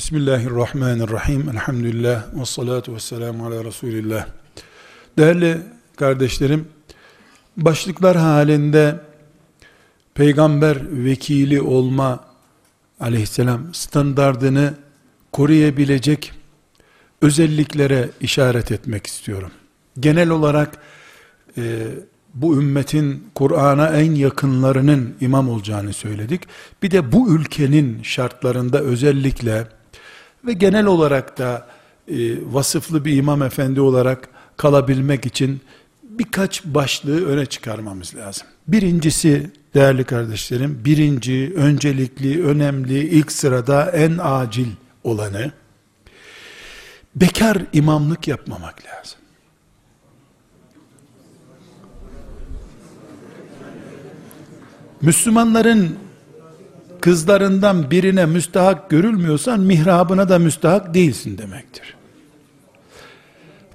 Bismillahirrahmanirrahim. Elhamdülillah. Ve salatu ve selamu ala Resulillah. Değerli kardeşlerim, başlıklar halinde peygamber vekili olma aleyhisselam standardını koruyabilecek özelliklere işaret etmek istiyorum. Genel olarak e, bu ümmetin Kur'an'a en yakınlarının imam olacağını söyledik. Bir de bu ülkenin şartlarında özellikle ve genel olarak da e, vasıflı bir imam efendi olarak kalabilmek için birkaç başlığı öne çıkarmamız lazım. Birincisi değerli kardeşlerim, birinci, öncelikli, önemli, ilk sırada en acil olanı, bekar imamlık yapmamak lazım. Müslümanların kızlarından birine müstahak görülmüyorsan mihrabına da müstahak değilsin demektir.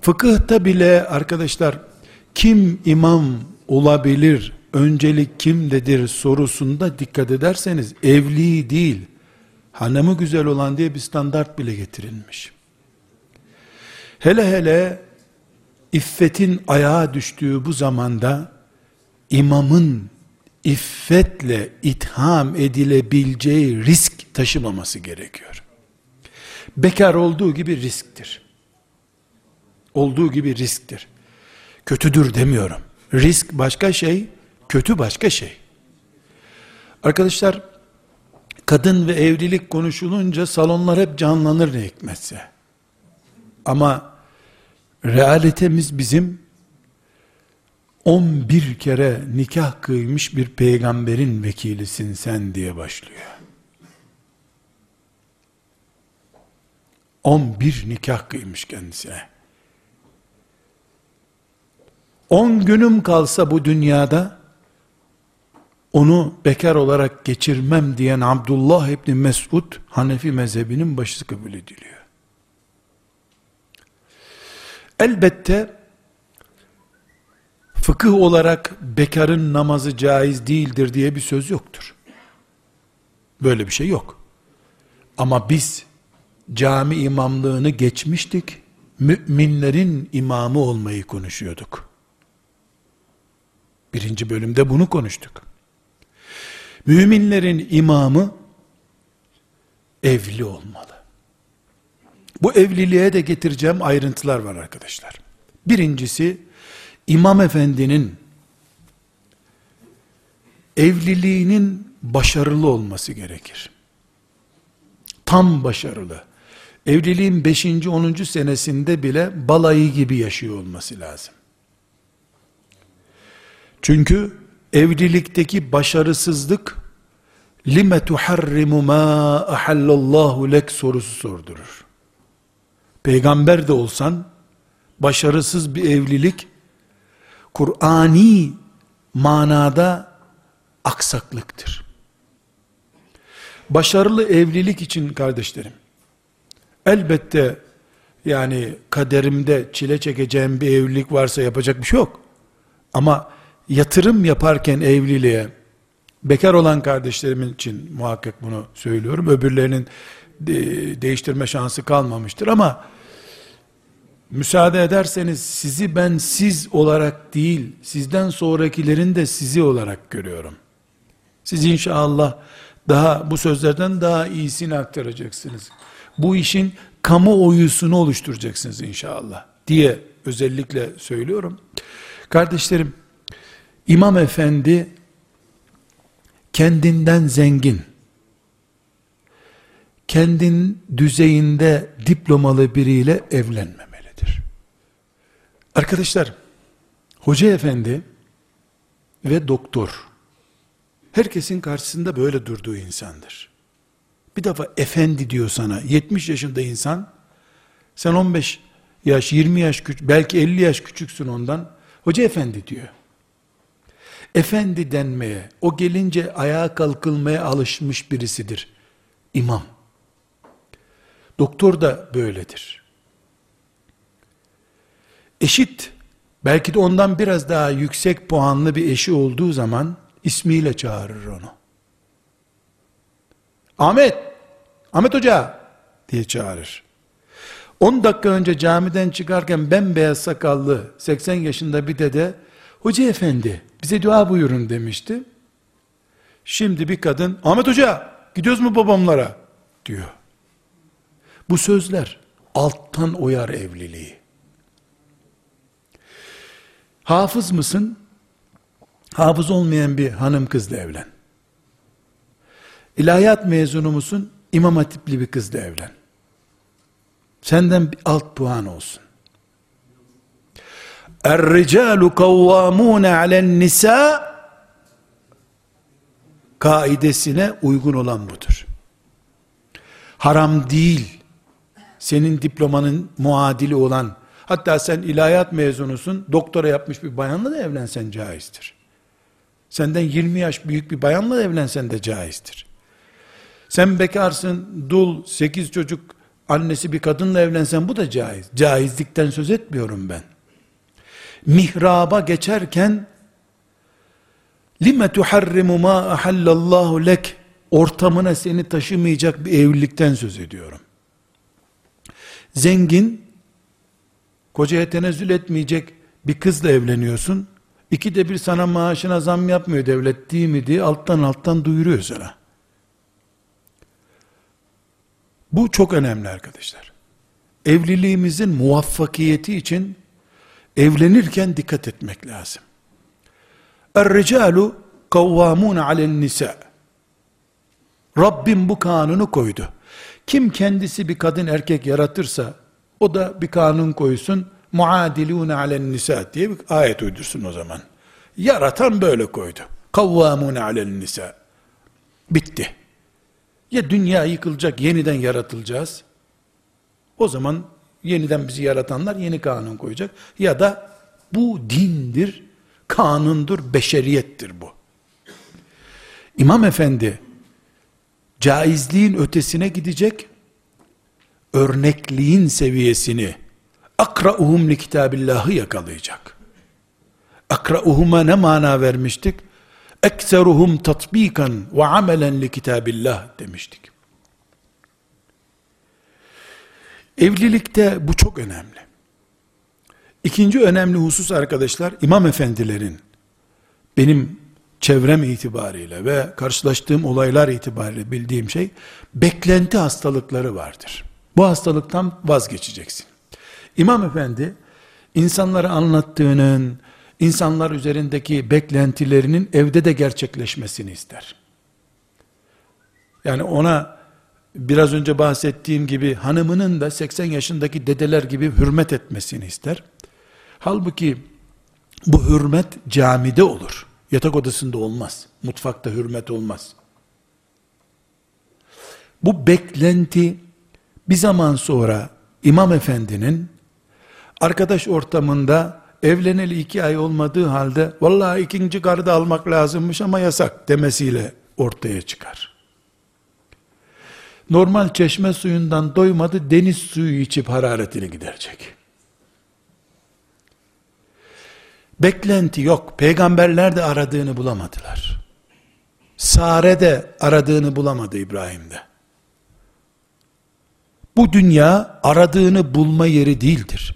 Fıkıhta bile arkadaşlar kim imam olabilir, öncelik kimdedir sorusunda dikkat ederseniz evli değil, hanımı güzel olan diye bir standart bile getirilmiş. Hele hele iffetin ayağa düştüğü bu zamanda imamın iffetle itham edilebileceği risk taşımaması gerekiyor. Bekar olduğu gibi risktir. Olduğu gibi risktir. Kötüdür demiyorum. Risk başka şey, kötü başka şey. Arkadaşlar, kadın ve evlilik konuşulunca salonlar hep canlanır ne hikmetse. Ama realitemiz bizim 11 kere nikah kıymış bir peygamberin vekilisin sen diye başlıyor. 11 nikah kıymış kendisine. 10 günüm kalsa bu dünyada onu bekar olarak geçirmem diyen Abdullah İbni Mesud Hanefi mezhebinin başı kabul ediliyor. Elbette fıkıh olarak bekarın namazı caiz değildir diye bir söz yoktur. Böyle bir şey yok. Ama biz cami imamlığını geçmiştik. Müminlerin imamı olmayı konuşuyorduk. Birinci bölümde bunu konuştuk. Müminlerin imamı evli olmalı. Bu evliliğe de getireceğim ayrıntılar var arkadaşlar. Birincisi İmam Efendi'nin evliliğinin başarılı olması gerekir. Tam başarılı. Evliliğin 5. 10. senesinde bile balayı gibi yaşıyor olması lazım. Çünkü evlilikteki başarısızlık lime tuharrimu ma ahallallahu lek sorusu sordurur. Peygamber de olsan başarısız bir evlilik Kur'ani manada aksaklıktır. Başarılı evlilik için kardeşlerim, elbette yani kaderimde çile çekeceğim bir evlilik varsa yapacak bir şey yok. Ama yatırım yaparken evliliğe, bekar olan kardeşlerimin için muhakkak bunu söylüyorum. Öbürlerinin de, değiştirme şansı kalmamıştır ama müsaade ederseniz sizi ben siz olarak değil, sizden sonrakilerin de sizi olarak görüyorum. Siz inşallah daha bu sözlerden daha iyisini aktaracaksınız. Bu işin kamuoyusunu oluşturacaksınız inşallah diye özellikle söylüyorum. Kardeşlerim, İmam Efendi kendinden zengin, kendin düzeyinde diplomalı biriyle evlenmemeli. Arkadaşlar, hoca efendi ve doktor, herkesin karşısında böyle durduğu insandır. Bir defa efendi diyor sana, 70 yaşında insan, sen 15 yaş, 20 yaş, küçük, belki 50 yaş küçüksün ondan, hoca efendi diyor. Efendi denmeye, o gelince ayağa kalkılmaya alışmış birisidir. İmam. Doktor da böyledir eşit, belki de ondan biraz daha yüksek puanlı bir eşi olduğu zaman ismiyle çağırır onu. Ahmet, Ahmet Hoca diye çağırır. 10 dakika önce camiden çıkarken bembeyaz sakallı 80 yaşında bir dede hoca efendi bize dua buyurun demişti. Şimdi bir kadın Ahmet hoca gidiyoruz mu babamlara diyor. Bu sözler alttan oyar evliliği. Hafız mısın? Hafız olmayan bir hanım kızla evlen. İlahiyat mezunu musun? İmam hatipli bir kızla evlen. Senden bir alt puan olsun. Er-ricalu kavvamune alen nisa kaidesine uygun olan budur. Haram değil. Senin diplomanın muadili olan hatta sen ilahiyat mezunusun, doktora yapmış bir bayanla da evlensen caizdir. Senden 20 yaş büyük bir bayanla evlensen de caizdir. Sen bekarsın, dul, 8 çocuk annesi bir kadınla evlensen bu da caiz. Caizlikten söz etmiyorum ben. Mihraba geçerken lime tuharrimu ma ahallallahu lek ortamına seni taşımayacak bir evlilikten söz ediyorum. Zengin kocaya tenezzül etmeyecek bir kızla evleniyorsun. İki de bir sana maaşına zam yapmıyor devlet değil mi diye alttan alttan duyuruyor sana. Bu çok önemli arkadaşlar. Evliliğimizin muvaffakiyeti için evlenirken dikkat etmek lazım. Er-ricalu kavvamun alen nisa. Rabbim bu kanunu koydu. Kim kendisi bir kadın erkek yaratırsa o da bir kanun koysun. Muadilun alen nisa diye bir ayet uydursun o zaman. Yaratan böyle koydu. Kavvamun alen nisa. Bitti. Ya dünya yıkılacak, yeniden yaratılacağız. O zaman yeniden bizi yaratanlar yeni kanun koyacak. Ya da bu dindir, kanundur, beşeriyettir bu. İmam efendi caizliğin ötesine gidecek, örnekliğin seviyesini akra'uhum li kitabillahı yakalayacak. Akra'uhum'a ne mana vermiştik? ekseruhum tatbikan ve amelen li kitabillah demiştik. Evlilikte bu çok önemli. İkinci önemli husus arkadaşlar, imam efendilerin benim çevrem itibariyle ve karşılaştığım olaylar itibariyle bildiğim şey, beklenti hastalıkları vardır. Bu hastalıktan vazgeçeceksin. İmam efendi, insanlara anlattığının, insanlar üzerindeki beklentilerinin evde de gerçekleşmesini ister. Yani ona biraz önce bahsettiğim gibi hanımının da 80 yaşındaki dedeler gibi hürmet etmesini ister. Halbuki bu hürmet camide olur. Yatak odasında olmaz. Mutfakta hürmet olmaz. Bu beklenti bir zaman sonra İmam Efendi'nin arkadaş ortamında evleneli iki ay olmadığı halde vallahi ikinci karı da almak lazımmış ama yasak demesiyle ortaya çıkar. Normal çeşme suyundan doymadı deniz suyu içip hararetini giderecek. Beklenti yok. Peygamberler de aradığını bulamadılar. Sare de aradığını bulamadı İbrahim'de. Bu dünya aradığını bulma yeri değildir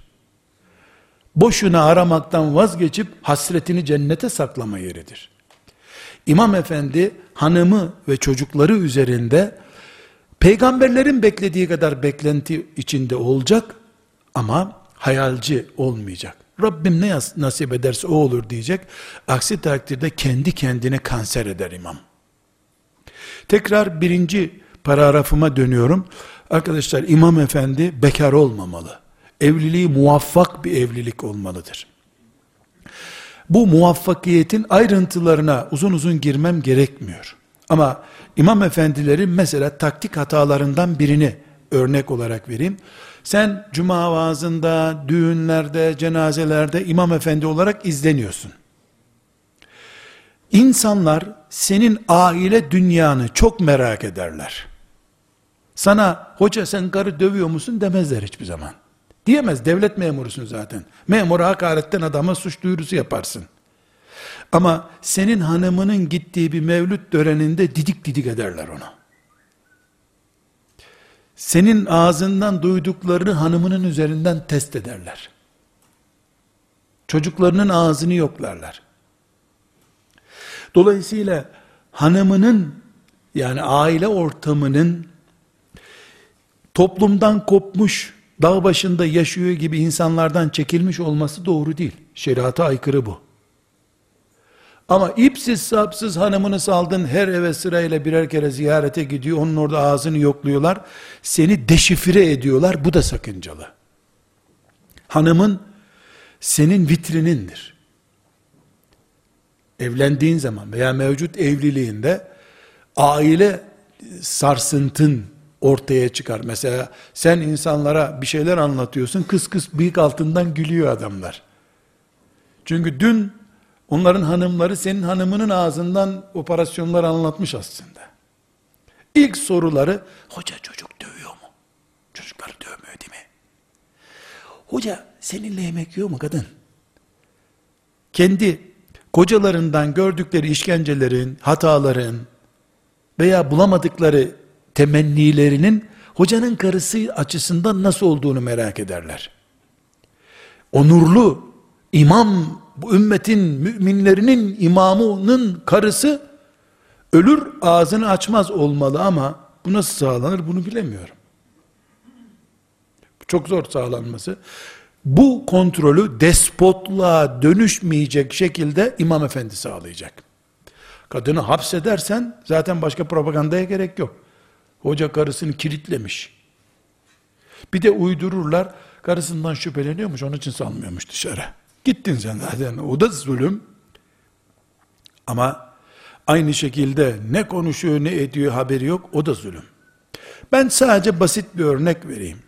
boşuna aramaktan vazgeçip hasretini cennete saklama yeridir. İmam efendi hanımı ve çocukları üzerinde peygamberlerin beklediği kadar beklenti içinde olacak ama hayalci olmayacak. Rabbim ne nasip ederse o olur diyecek. Aksi takdirde kendi kendine kanser eder imam. Tekrar birinci paragrafıma dönüyorum. Arkadaşlar imam efendi bekar olmamalı evliliği muvaffak bir evlilik olmalıdır. Bu muvaffakiyetin ayrıntılarına uzun uzun girmem gerekmiyor. Ama imam efendilerin mesela taktik hatalarından birini örnek olarak vereyim. Sen cuma vaazında, düğünlerde, cenazelerde imam efendi olarak izleniyorsun. İnsanlar senin aile dünyanı çok merak ederler. Sana hoca sen karı dövüyor musun demezler hiçbir zaman. Diyemez devlet memurusun zaten. Memura hakaretten adama suç duyurusu yaparsın. Ama senin hanımının gittiği bir mevlüt töreninde didik didik ederler onu. senin ağzından duyduklarını hanımının üzerinden test ederler. Çocuklarının ağzını yoklarlar. Dolayısıyla hanımının yani aile ortamının toplumdan kopmuş, dağ başında yaşıyor gibi insanlardan çekilmiş olması doğru değil. Şeriata aykırı bu. Ama ipsiz sapsız hanımını saldın her eve sırayla birer kere ziyarete gidiyor. Onun orada ağzını yokluyorlar. Seni deşifre ediyorlar. Bu da sakıncalı. Hanımın senin vitrinindir. Evlendiğin zaman veya mevcut evliliğinde aile sarsıntın ortaya çıkar. Mesela sen insanlara bir şeyler anlatıyorsun, kıs kıs bıyık altından gülüyor adamlar. Çünkü dün onların hanımları senin hanımının ağzından operasyonlar anlatmış aslında. İlk soruları, hoca çocuk dövüyor mu? Çocukları dövmüyor değil mi? Hoca seninle yemek yiyor mu kadın? Kendi kocalarından gördükleri işkencelerin, hataların veya bulamadıkları temennilerinin hocanın karısı açısından nasıl olduğunu merak ederler. Onurlu imam, bu ümmetin müminlerinin imamının karısı ölür ağzını açmaz olmalı ama bu nasıl sağlanır bunu bilemiyorum. Çok zor sağlanması. Bu kontrolü despotluğa dönüşmeyecek şekilde imam efendi sağlayacak. Kadını hapsedersen zaten başka propagandaya gerek yok. Hoca karısını kilitlemiş. Bir de uydururlar, karısından şüpheleniyormuş, onun için salmıyormuş dışarı. Gittin sen zaten, o da zulüm. Ama aynı şekilde ne konuşuyor ne ediyor haberi yok, o da zulüm. Ben sadece basit bir örnek vereyim.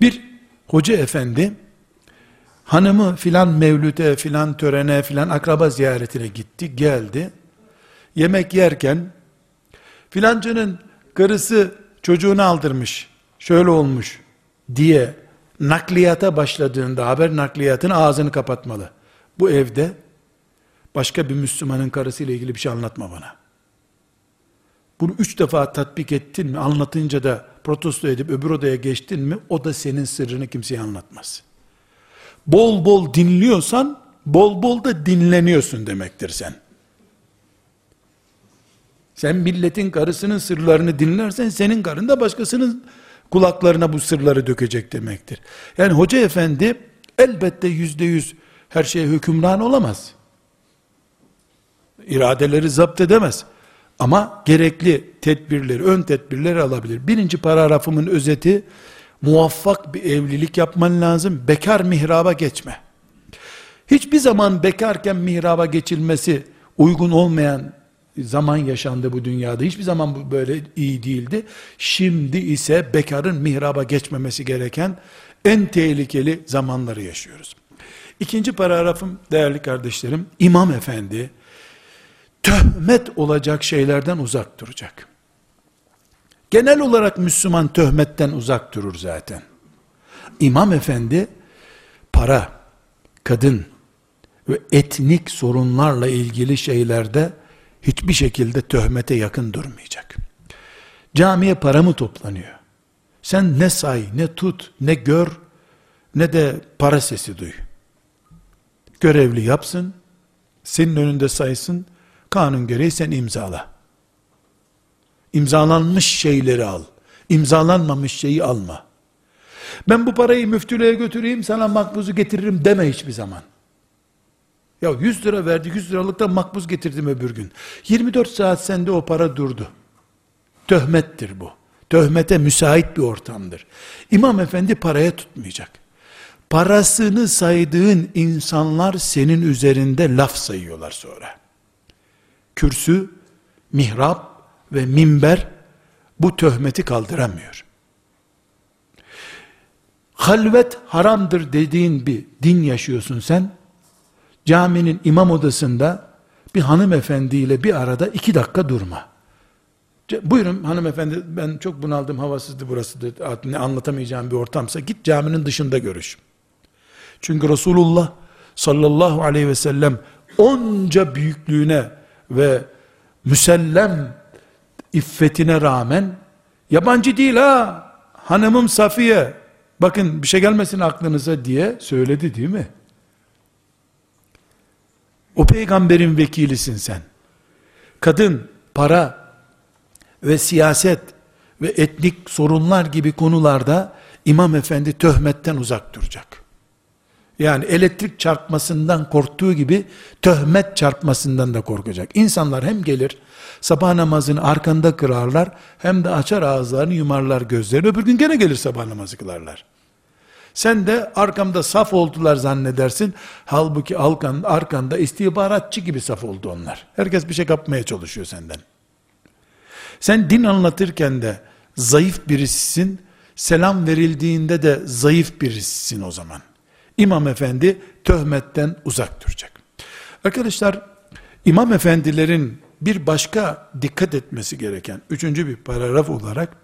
Bir hoca efendi, hanımı filan mevlüte, filan törene, filan akraba ziyaretine gitti, geldi. Yemek yerken, filancının karısı çocuğunu aldırmış, şöyle olmuş diye nakliyata başladığında haber nakliyatın ağzını kapatmalı. Bu evde başka bir Müslümanın karısıyla ilgili bir şey anlatma bana. Bunu üç defa tatbik ettin mi, anlatınca da protesto edip öbür odaya geçtin mi, o da senin sırrını kimseye anlatmaz. Bol bol dinliyorsan, bol bol da dinleniyorsun demektir sen. Sen milletin karısının sırlarını dinlersen senin karın da başkasının kulaklarına bu sırları dökecek demektir. Yani hoca efendi elbette yüzde yüz her şeye hükümran olamaz. İradeleri zapt edemez. Ama gerekli tedbirleri, ön tedbirleri alabilir. Birinci paragrafımın özeti, muvaffak bir evlilik yapman lazım. Bekar mihraba geçme. Hiçbir zaman bekarken mihraba geçilmesi uygun olmayan zaman yaşandı bu dünyada. Hiçbir zaman bu böyle iyi değildi. Şimdi ise bekarın mihraba geçmemesi gereken en tehlikeli zamanları yaşıyoruz. İkinci paragrafım değerli kardeşlerim, İmam Efendi töhmet olacak şeylerden uzak duracak. Genel olarak Müslüman töhmetten uzak durur zaten. İmam Efendi para, kadın ve etnik sorunlarla ilgili şeylerde hiçbir şekilde töhmete yakın durmayacak. Camiye para mı toplanıyor? Sen ne say, ne tut, ne gör, ne de para sesi duy. Görevli yapsın, senin önünde saysın, kanun gereği sen imzala. İmzalanmış şeyleri al. İmzalanmamış şeyi alma. Ben bu parayı müftülüğe götüreyim sana makbuzu getiririm deme hiçbir zaman. Ya 100 lira verdik 100 liralıktan makbuz getirdim öbür gün. 24 saat sende o para durdu. Töhmettir bu. Töhmete müsait bir ortamdır. İmam efendi paraya tutmayacak. Parasını saydığın insanlar senin üzerinde laf sayıyorlar sonra. Kürsü, mihrap ve minber bu töhmeti kaldıramıyor. Halvet haramdır dediğin bir din yaşıyorsun sen caminin imam odasında bir hanımefendiyle bir arada iki dakika durma. Buyurun hanımefendi ben çok bunaldım havasızdı burası ne anlatamayacağım bir ortamsa git caminin dışında görüş. Çünkü Resulullah sallallahu aleyhi ve sellem onca büyüklüğüne ve müsellem iffetine rağmen yabancı değil ha hanımım Safiye, bakın bir şey gelmesin aklınıza diye söyledi değil mi? O peygamberin vekilisin sen. Kadın, para ve siyaset ve etnik sorunlar gibi konularda İmam Efendi töhmetten uzak duracak. Yani elektrik çarpmasından korktuğu gibi töhmet çarpmasından da korkacak. İnsanlar hem gelir sabah namazını arkanda kırarlar hem de açar ağızlarını yumarlar gözlerini öbür gün gene gelir sabah namazı kılarlar. Sen de arkamda saf oldular zannedersin. Halbuki arkan, arkanda istihbaratçı gibi saf oldu onlar. Herkes bir şey kapmaya çalışıyor senden. Sen din anlatırken de zayıf birisisin. Selam verildiğinde de zayıf birisisin o zaman. İmam efendi töhmetten uzak duracak. Arkadaşlar imam efendilerin bir başka dikkat etmesi gereken üçüncü bir paragraf olarak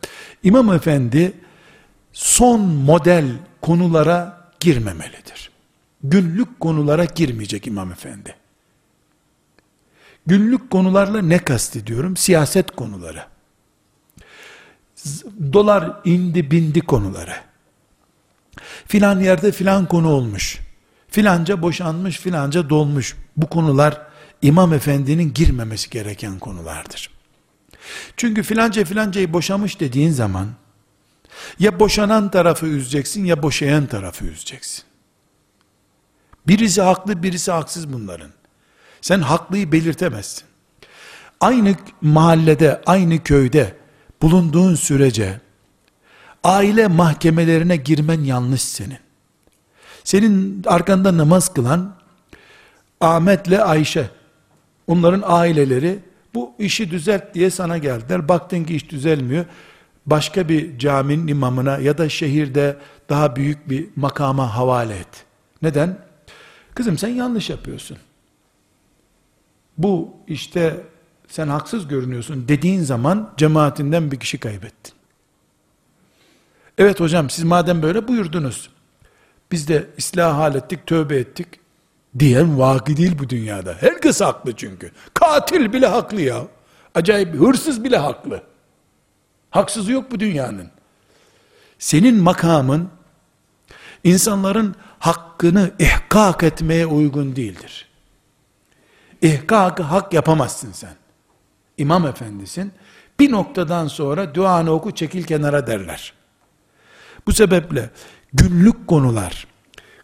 imam efendi son model konulara girmemelidir. Günlük konulara girmeyecek imam efendi. Günlük konularla ne kastediyorum? Siyaset konuları. Dolar indi bindi konuları. Filan yerde filan konu olmuş. Filanca boşanmış, filanca dolmuş. Bu konular imam efendinin girmemesi gereken konulardır. Çünkü filanca filancayı boşamış dediğin zaman ya boşanan tarafı üzeceksin ya boşayan tarafı üzeceksin. Birisi haklı birisi haksız bunların. Sen haklıyı belirtemezsin. Aynı mahallede, aynı köyde bulunduğun sürece aile mahkemelerine girmen yanlış senin. Senin arkanda namaz kılan Ahmet'le Ayşe, onların aileleri bu işi düzelt diye sana geldiler. Baktın ki iş düzelmiyor başka bir caminin imamına ya da şehirde daha büyük bir makama havale et. Neden? Kızım sen yanlış yapıyorsun. Bu işte sen haksız görünüyorsun dediğin zaman cemaatinden bir kişi kaybettin. Evet hocam siz madem böyle buyurdunuz. Biz de ıslah hallettik, tövbe ettik. Diyen vaki değil bu dünyada. Herkes haklı çünkü. Katil bile haklı ya. Acayip hırsız bile haklı. Haksızı yok bu dünyanın. Senin makamın insanların hakkını ihkak etmeye uygun değildir. İhkakı hak yapamazsın sen. İmam efendisin. Bir noktadan sonra duanı oku çekil kenara derler. Bu sebeple günlük konular,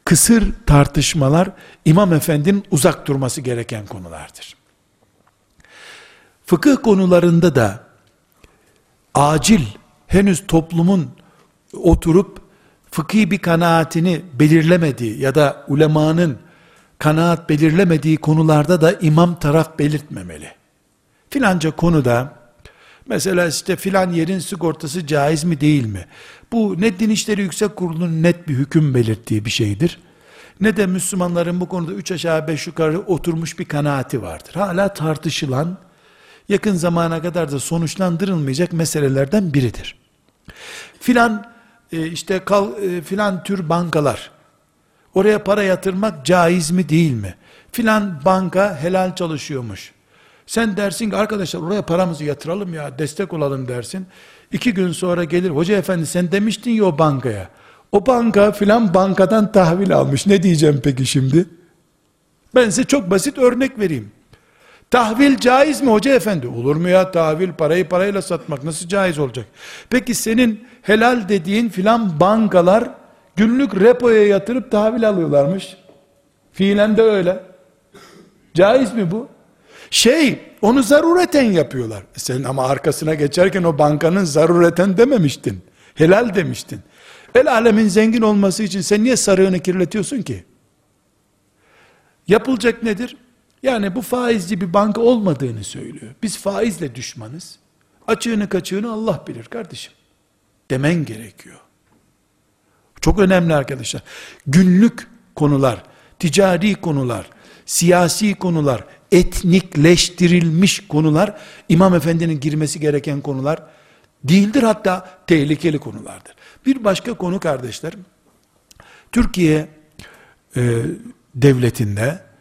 kısır tartışmalar İmam Efendi'nin uzak durması gereken konulardır. Fıkıh konularında da acil henüz toplumun oturup fıkhi bir kanaatini belirlemediği ya da ulemanın kanaat belirlemediği konularda da imam taraf belirtmemeli. Filanca konuda mesela işte filan yerin sigortası caiz mi değil mi? Bu ne Din İşleri Yüksek Kurulu'nun net bir hüküm belirttiği bir şeydir. Ne de Müslümanların bu konuda üç aşağı beş yukarı oturmuş bir kanaati vardır. Hala tartışılan yakın zamana kadar da sonuçlandırılmayacak meselelerden biridir. Filan e, işte kal, e, filan tür bankalar oraya para yatırmak caiz mi değil mi? Filan banka helal çalışıyormuş. Sen dersin ki arkadaşlar oraya paramızı yatıralım ya destek olalım dersin. İki gün sonra gelir hoca efendi sen demiştin ya o bankaya. O banka filan bankadan tahvil almış. Ne diyeceğim peki şimdi? Ben size çok basit örnek vereyim. Tahvil caiz mi hoca efendi? Olur mu ya tahvil parayı parayla satmak nasıl caiz olacak? Peki senin helal dediğin filan bankalar günlük repoya yatırıp tahvil alıyorlarmış. Fiilen de öyle. Caiz mi bu? Şey, onu zarureten yapıyorlar. E sen ama arkasına geçerken o bankanın zarureten dememiştin. Helal demiştin. El alemin zengin olması için sen niye sarığını kirletiyorsun ki? Yapılacak nedir? Yani bu faizci bir banka olmadığını söylüyor. Biz faizle düşmanız. Açığını kaçığını Allah bilir kardeşim. Demen gerekiyor. Çok önemli arkadaşlar. Günlük konular, ticari konular, siyasi konular, etnikleştirilmiş konular, İmam Efendi'nin girmesi gereken konular değildir hatta tehlikeli konulardır. Bir başka konu kardeşler, Türkiye e, devletinde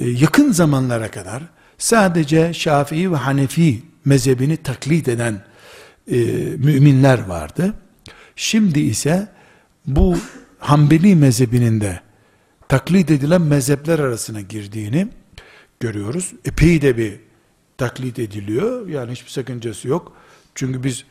yakın zamanlara kadar sadece Şafii ve Hanefi mezhebini taklit eden e, müminler vardı. Şimdi ise bu Hanbeli mezhebinin de taklit edilen mezhepler arasına girdiğini görüyoruz. Epey de bir taklit ediliyor. Yani hiçbir sakıncası yok. Çünkü biz e,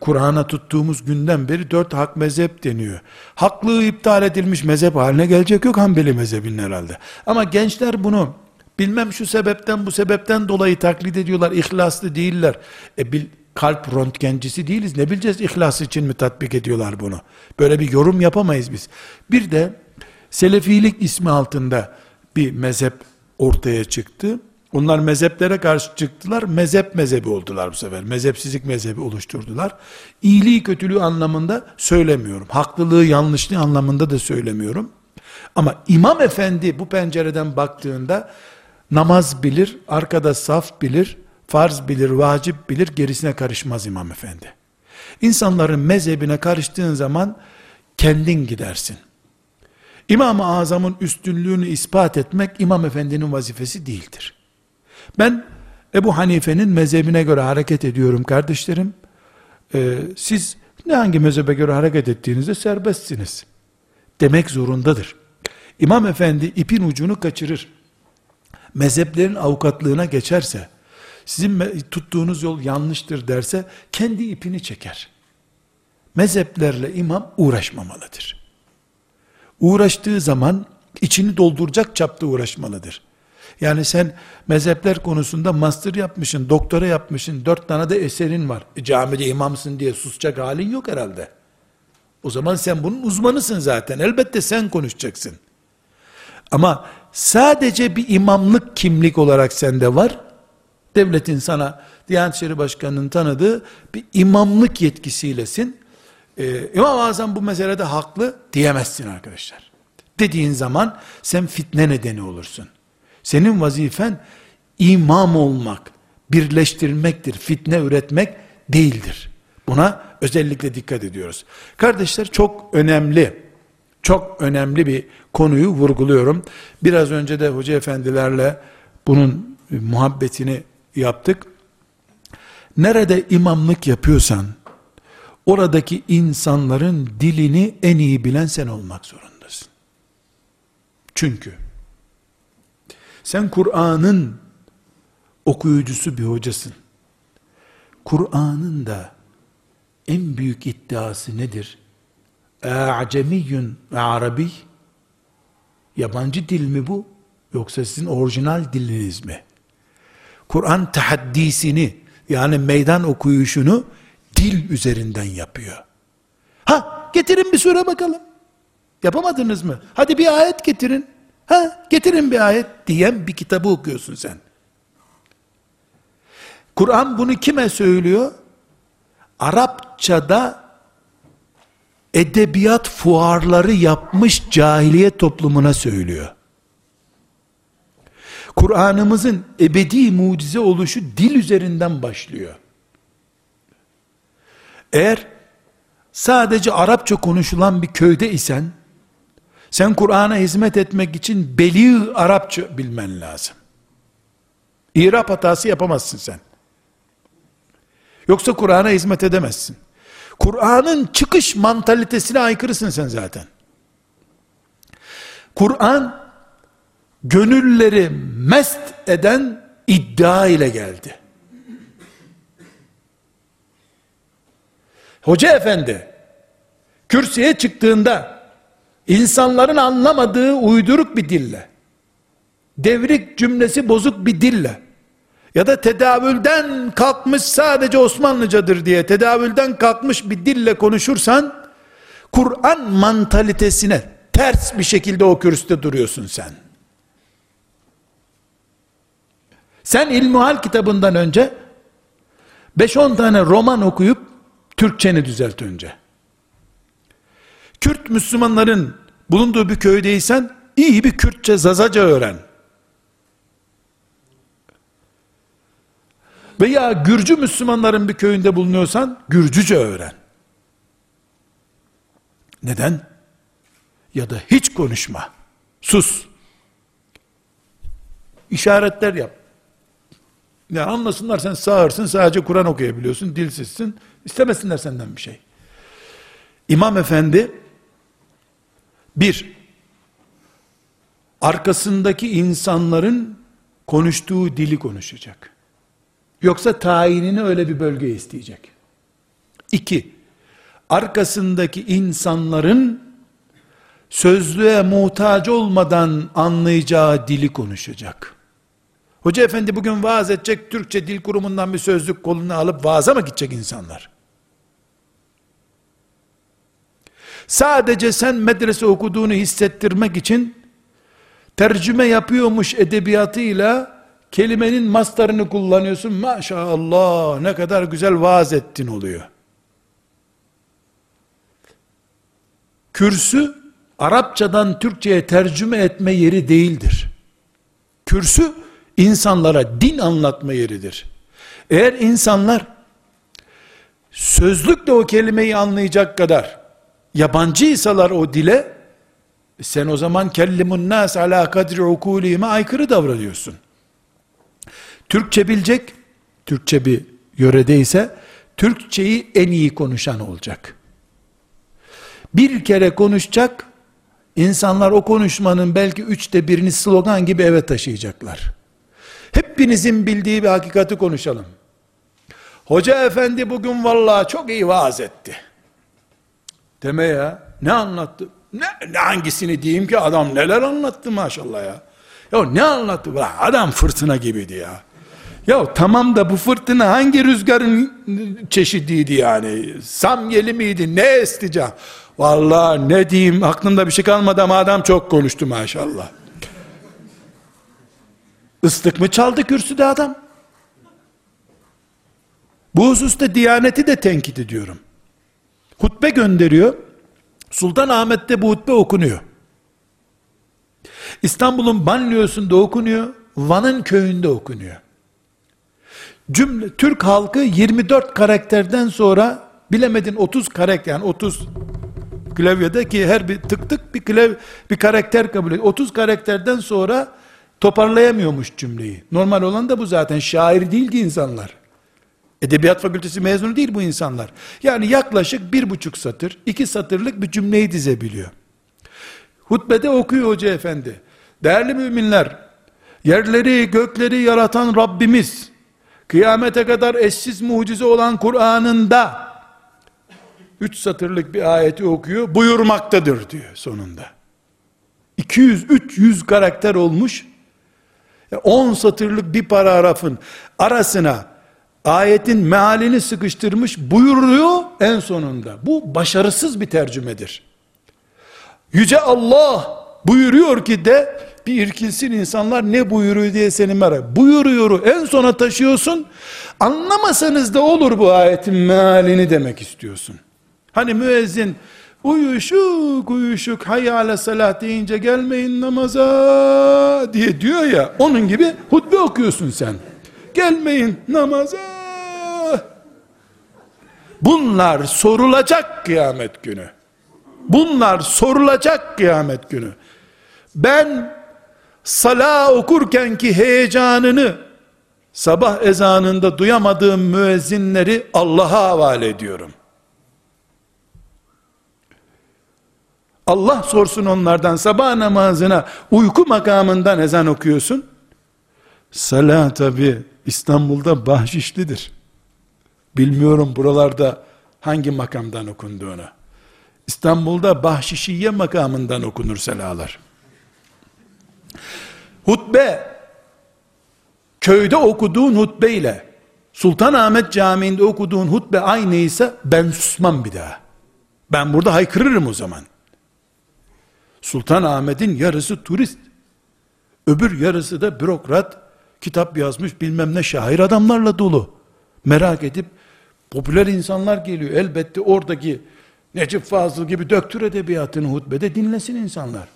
Kur'an'a tuttuğumuz günden beri dört hak mezhep deniyor. Haklığı iptal edilmiş mezhep haline gelecek yok Hanbeli mezhebinin herhalde. Ama gençler bunu bilmem şu sebepten bu sebepten dolayı taklit ediyorlar. İhlaslı değiller. E bil, kalp röntgencisi değiliz. Ne bileceğiz ihlas için mi tatbik ediyorlar bunu? Böyle bir yorum yapamayız biz. Bir de Selefilik ismi altında bir mezhep ortaya çıktı. Onlar mezheplere karşı çıktılar. Mezhep mezhebi oldular bu sefer. Mezhepsizlik mezhebi oluşturdular. İyiliği kötülüğü anlamında söylemiyorum. Haklılığı yanlışlığı anlamında da söylemiyorum. Ama imam efendi bu pencereden baktığında namaz bilir, arkada saf bilir, farz bilir, vacip bilir, gerisine karışmaz imam efendi. İnsanların mezhebine karıştığın zaman kendin gidersin. İmam-ı Azam'ın üstünlüğünü ispat etmek imam efendinin vazifesi değildir. Ben Ebu Hanife'nin mezhebine göre hareket ediyorum kardeşlerim. Ee, siz ne hangi mezhebe göre hareket ettiğinizde serbestsiniz. Demek zorundadır. İmam efendi ipin ucunu kaçırır. Mezheplerin avukatlığına geçerse, sizin tuttuğunuz yol yanlıştır derse, kendi ipini çeker. Mezheplerle imam uğraşmamalıdır. Uğraştığı zaman, içini dolduracak çapta uğraşmalıdır. Yani sen mezhepler konusunda master yapmışsın, doktora yapmışsın, dört tane de eserin var. E, camide imamsın diye susacak halin yok herhalde. O zaman sen bunun uzmanısın zaten. Elbette sen konuşacaksın. Ama sadece bir imamlık kimlik olarak sende var. Devletin sana Diyanet İşleri Başkanı'nın tanıdığı bir imamlık yetkisiylesin. Ee, İmam-ı Azam bu meselede haklı diyemezsin arkadaşlar. Dediğin zaman sen fitne nedeni olursun. Senin vazifen imam olmak, birleştirmektir, fitne üretmek değildir. Buna özellikle dikkat ediyoruz. Kardeşler çok önemli, çok önemli bir konuyu vurguluyorum. Biraz önce de hoca efendilerle bunun muhabbetini yaptık. Nerede imamlık yapıyorsan, oradaki insanların dilini en iyi bilen sen olmak zorundasın. Çünkü, sen Kur'an'ın okuyucusu bir hocasın. Kur'an'ın da en büyük iddiası nedir? A'cemiyyün ve Arabi yabancı dil mi bu? Yoksa sizin orijinal diliniz mi? Kur'an tahaddisini yani meydan okuyuşunu dil üzerinden yapıyor. Ha getirin bir sure bakalım. Yapamadınız mı? Hadi bir ayet getirin. Ha getirin bir ayet diyen bir kitabı okuyorsun sen. Kur'an bunu kime söylüyor? Arapçada edebiyat fuarları yapmış cahiliye toplumuna söylüyor. Kur'an'ımızın ebedi mucize oluşu dil üzerinden başlıyor. Eğer sadece Arapça konuşulan bir köyde isen, sen Kur'an'a hizmet etmek için beli Arapça bilmen lazım. İrap hatası yapamazsın sen. Yoksa Kur'an'a hizmet edemezsin. Kur'an'ın çıkış mantalitesine aykırısın sen zaten. Kur'an gönülleri mest eden iddia ile geldi. Hoca efendi kürsüye çıktığında insanların anlamadığı uyduruk bir dille devrik cümlesi bozuk bir dille ya da tedavülden kalkmış sadece Osmanlıcadır diye tedavülden kalkmış bir dille konuşursan Kur'an mantalitesine ters bir şekilde o kürsüde duruyorsun sen. Sen İlmuhal kitabından önce 5-10 tane roman okuyup Türkçeni düzelt önce. Kürt Müslümanların bulunduğu bir köydeysen iyi bir Kürtçe Zazaca öğren. Veya Gürcü Müslümanların bir köyünde bulunuyorsan Gürcüce öğren. Neden? Ya da hiç konuşma. Sus. İşaretler yap. Ya anlasınlar sen sağırsın sadece Kur'an okuyabiliyorsun, dilsizsin. İstemesinler senden bir şey. İmam efendi bir arkasındaki insanların konuştuğu dili konuşacak. Yoksa tayinini öyle bir bölge isteyecek. İki, arkasındaki insanların sözlüğe muhtaç olmadan anlayacağı dili konuşacak. Hoca efendi bugün vaaz edecek, Türkçe Dil Kurumu'ndan bir sözlük kolunu alıp vaaza mı gidecek insanlar? Sadece sen medrese okuduğunu hissettirmek için tercüme yapıyormuş edebiyatıyla kelimenin mastarını kullanıyorsun. Maşallah ne kadar güzel vaaz ettin oluyor. Kürsü Arapçadan Türkçe'ye tercüme etme yeri değildir. Kürsü insanlara din anlatma yeridir. Eğer insanlar sözlükle o kelimeyi anlayacak kadar yabancıysalar o dile sen o zaman kellimun nas ala kadri ukulihime aykırı davranıyorsun. Türkçe bilecek, Türkçe bir yöredeyse, Türkçeyi en iyi konuşan olacak. Bir kere konuşacak, insanlar o konuşmanın belki üçte birini slogan gibi eve taşıyacaklar. Hepinizin bildiği bir hakikati konuşalım. Hoca efendi bugün vallahi çok iyi vaaz etti. Deme ya. Ne anlattı? Ne, ne hangisini diyeyim ki adam neler anlattı maşallah ya. Ya ne anlattı? Adam fırtına gibiydi ya. Ya tamam da bu fırtına hangi rüzgarın çeşidiydi yani? Samyeli miydi? Ne esticam? Vallahi ne diyeyim aklımda bir şey kalmadı ama adam çok konuştu maşallah. Islık mı çaldı kürsüde adam? Bu hususta Diyaneti de tenkit ediyorum. Hutbe gönderiyor. Sultan Ahmet'te bu hutbe okunuyor. İstanbul'un banliyosunda okunuyor. Van'ın köyünde okunuyor. Cümle, Türk halkı 24 karakterden sonra bilemedin 30 karakter yani 30 klavyede ki her bir tık tık bir klav bir karakter kabul ediyor. 30 karakterden sonra toparlayamıyormuş cümleyi. Normal olan da bu zaten. Şair değil ki insanlar. Edebiyat fakültesi mezunu değil bu insanlar. Yani yaklaşık bir buçuk satır, iki satırlık bir cümleyi dizebiliyor. Hutbede okuyor hoca efendi. Değerli müminler, yerleri gökleri yaratan Rabbimiz, kıyamete kadar eşsiz mucize olan Kur'an'ında, üç satırlık bir ayeti okuyor, buyurmaktadır diyor sonunda. 200-300 karakter olmuş, 10 satırlık bir paragrafın arasına ayetin mealini sıkıştırmış buyuruyor en sonunda. Bu başarısız bir tercümedir. Yüce Allah buyuruyor ki de bir irkilsin insanlar ne buyuruyor diye seni merak. Buyuruyoru en sona taşıyorsun. Anlamasanız da olur bu ayetin mealini demek istiyorsun. Hani müezzin uyuşuk uyuşuk hayyale salah deyince gelmeyin namaza diye diyor ya onun gibi hutbe okuyorsun sen. Gelmeyin namaza Bunlar sorulacak kıyamet günü. Bunlar sorulacak kıyamet günü. Ben sala okurken ki heyecanını sabah ezanında duyamadığım müezzinleri Allah'a havale ediyorum. Allah sorsun onlardan sabah namazına uyku makamından ezan okuyorsun. Salat tabi İstanbul'da bahşişlidir. Bilmiyorum buralarda hangi makamdan okunduğunu. İstanbul'da Bahşişiye makamından okunur selalar. Hutbe, köyde okuduğun hutbe ile Sultanahmet Camii'nde okuduğun hutbe aynıysa ben susmam bir daha. Ben burada haykırırım o zaman. Sultanahmet'in yarısı turist. Öbür yarısı da bürokrat, kitap yazmış bilmem ne şair adamlarla dolu. Merak edip Popüler insanlar geliyor. Elbette oradaki Necip Fazıl gibi döktür edebiyatını hutbede dinlesin insanlar.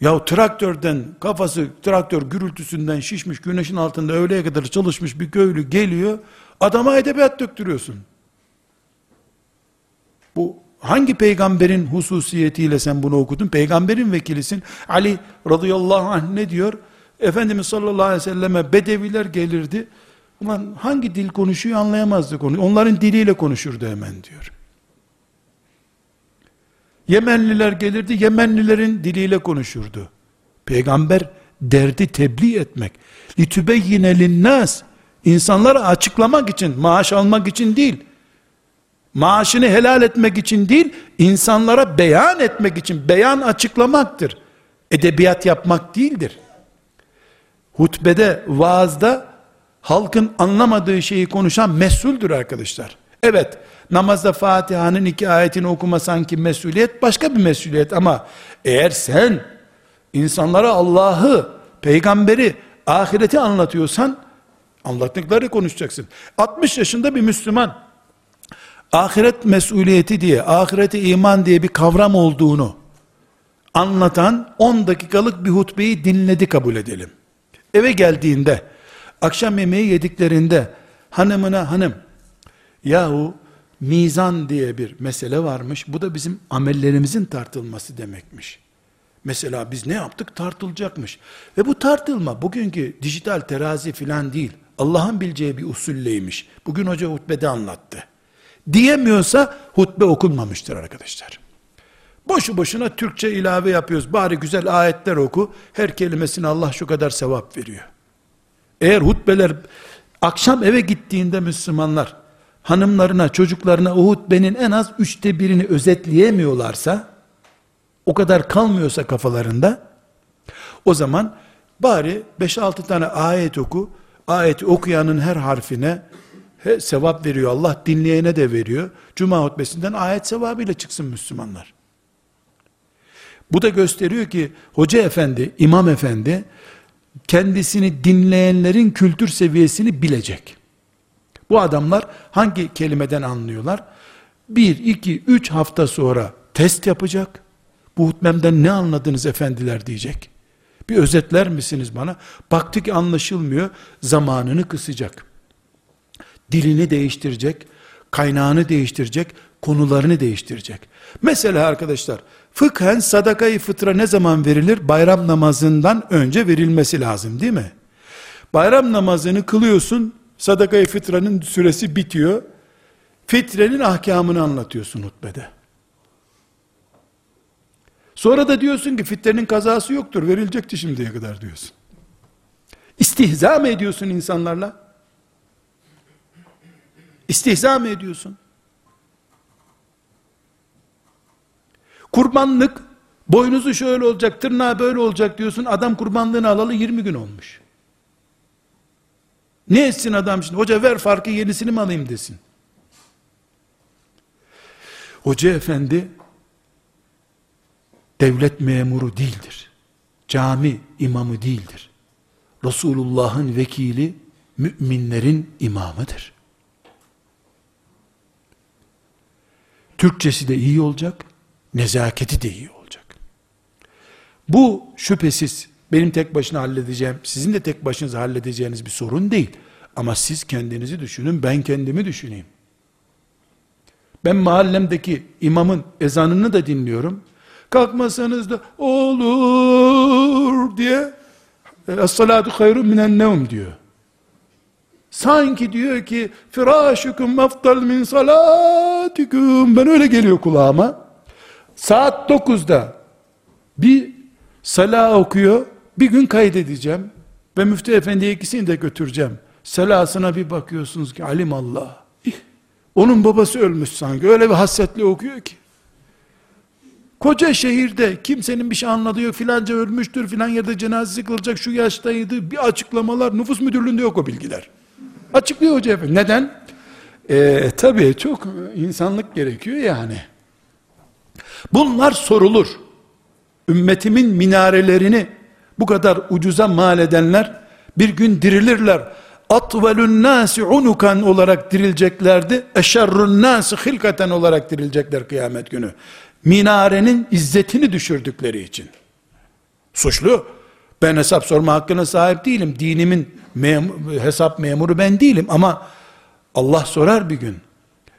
Ya traktörden kafası traktör gürültüsünden şişmiş güneşin altında öğleye kadar çalışmış bir köylü geliyor adama edebiyat döktürüyorsun. Bu hangi peygamberin hususiyetiyle sen bunu okudun? Peygamberin vekilisin. Ali radıyallahu anh ne diyor? Efendimiz sallallahu aleyhi ve selleme bedeviler gelirdi. Ulan hangi dil konuşuyor anlayamazdı konu. Onların diliyle konuşurdu hemen diyor. Yemenliler gelirdi, Yemenlilerin diliyle konuşurdu. Peygamber derdi tebliğ etmek. لِتُبَيِّنَ لِلنَّاسِ İnsanlara açıklamak için, maaş almak için değil, maaşını helal etmek için değil, insanlara beyan etmek için, beyan açıklamaktır. Edebiyat yapmak değildir. Hutbede, vaazda halkın anlamadığı şeyi konuşan mesuldür arkadaşlar. Evet, namazda Fatiha'nın iki ayetini okuma sanki mesuliyet, başka bir mesuliyet ama eğer sen insanlara Allah'ı, peygamberi, ahireti anlatıyorsan, anlattıkları konuşacaksın. 60 yaşında bir Müslüman, ahiret mesuliyeti diye, ahirete iman diye bir kavram olduğunu anlatan 10 dakikalık bir hutbeyi dinledi kabul edelim. Eve geldiğinde, akşam yemeği yediklerinde, hanımına hanım, yahu mizan diye bir mesele varmış, bu da bizim amellerimizin tartılması demekmiş. Mesela biz ne yaptık tartılacakmış. Ve bu tartılma bugünkü dijital terazi filan değil. Allah'ın bileceği bir usulleymiş. Bugün hoca hutbede anlattı. Diyemiyorsa hutbe okunmamıştır arkadaşlar. Boşu boşuna Türkçe ilave yapıyoruz. Bari güzel ayetler oku. Her kelimesine Allah şu kadar sevap veriyor. Eğer hutbeler akşam eve gittiğinde Müslümanlar hanımlarına, çocuklarına o hutbenin en az üçte birini özetleyemiyorlarsa o kadar kalmıyorsa kafalarında o zaman bari 5-6 tane ayet oku ayeti okuyanın her harfine he, sevap veriyor. Allah dinleyene de veriyor. Cuma hutbesinden ayet sevabıyla çıksın Müslümanlar. Bu da gösteriyor ki hoca efendi imam efendi kendisini dinleyenlerin kültür seviyesini bilecek bu adamlar hangi kelimeden anlıyorlar bir, iki, üç hafta sonra test yapacak bu hutbemden ne anladınız efendiler diyecek. Bir özetler misiniz bana? Baktı ki anlaşılmıyor, zamanını kısacak. Dilini değiştirecek, kaynağını değiştirecek, konularını değiştirecek. Mesela arkadaşlar, fıkhen sadakayı fıtra ne zaman verilir? Bayram namazından önce verilmesi lazım değil mi? Bayram namazını kılıyorsun, sadakayı fıtranın süresi bitiyor. Fitrenin ahkamını anlatıyorsun hutbede. Sonra da diyorsun ki fitrenin kazası yoktur, verilecekti şimdiye kadar diyorsun. İstihza mı ediyorsun insanlarla? İstihza mı ediyorsun? Kurbanlık, boynuzu şöyle olacak, tırnağı böyle olacak diyorsun, adam kurbanlığını alalı 20 gün olmuş. Ne etsin adam şimdi? Hoca ver farkı yenisini mi alayım desin. Hoca efendi devlet memuru değildir. Cami imamı değildir. Resulullah'ın vekili, müminlerin imamıdır. Türkçesi de iyi olacak, nezaketi de iyi olacak. Bu şüphesiz benim tek başına halledeceğim, sizin de tek başınıza halledeceğiniz bir sorun değil. Ama siz kendinizi düşünün, ben kendimi düşüneyim. Ben mahallemdeki imamın ezanını da dinliyorum. Kalkmasanız da olur diye Es-salatu hayrun minen nevm diyor. Sanki diyor ki firâşukum eftal min salatikum ben öyle geliyor kulağıma. Saat 9'da bir sala okuyor. Bir gün kaydedeceğim ve müftü efendiye ikisini de götüreceğim. Selasına bir bakıyorsunuz ki alim Allah. Onun babası ölmüş sanki. Öyle bir hasretle okuyor ki. Koca şehirde kimsenin bir şey anladığı yok. Filanca ölmüştür, filan yerde cenazesi kılacak, şu yaştaydı. Bir açıklamalar, nüfus müdürlüğünde yok o bilgiler. Açıklıyor hoca efendi. Neden? Ee, tabii çok insanlık gerekiyor yani. Bunlar sorulur. Ümmetimin minarelerini bu kadar ucuza mal edenler bir gün dirilirler. Atvelun nasi unukan olarak dirileceklerdi. Eşerrun nasi hilkaten olarak dirilecekler kıyamet günü minarenin izzetini düşürdükleri için. Suçlu. Ben hesap sorma hakkına sahip değilim. Dinimin mem hesap memuru ben değilim ama Allah sorar bir gün.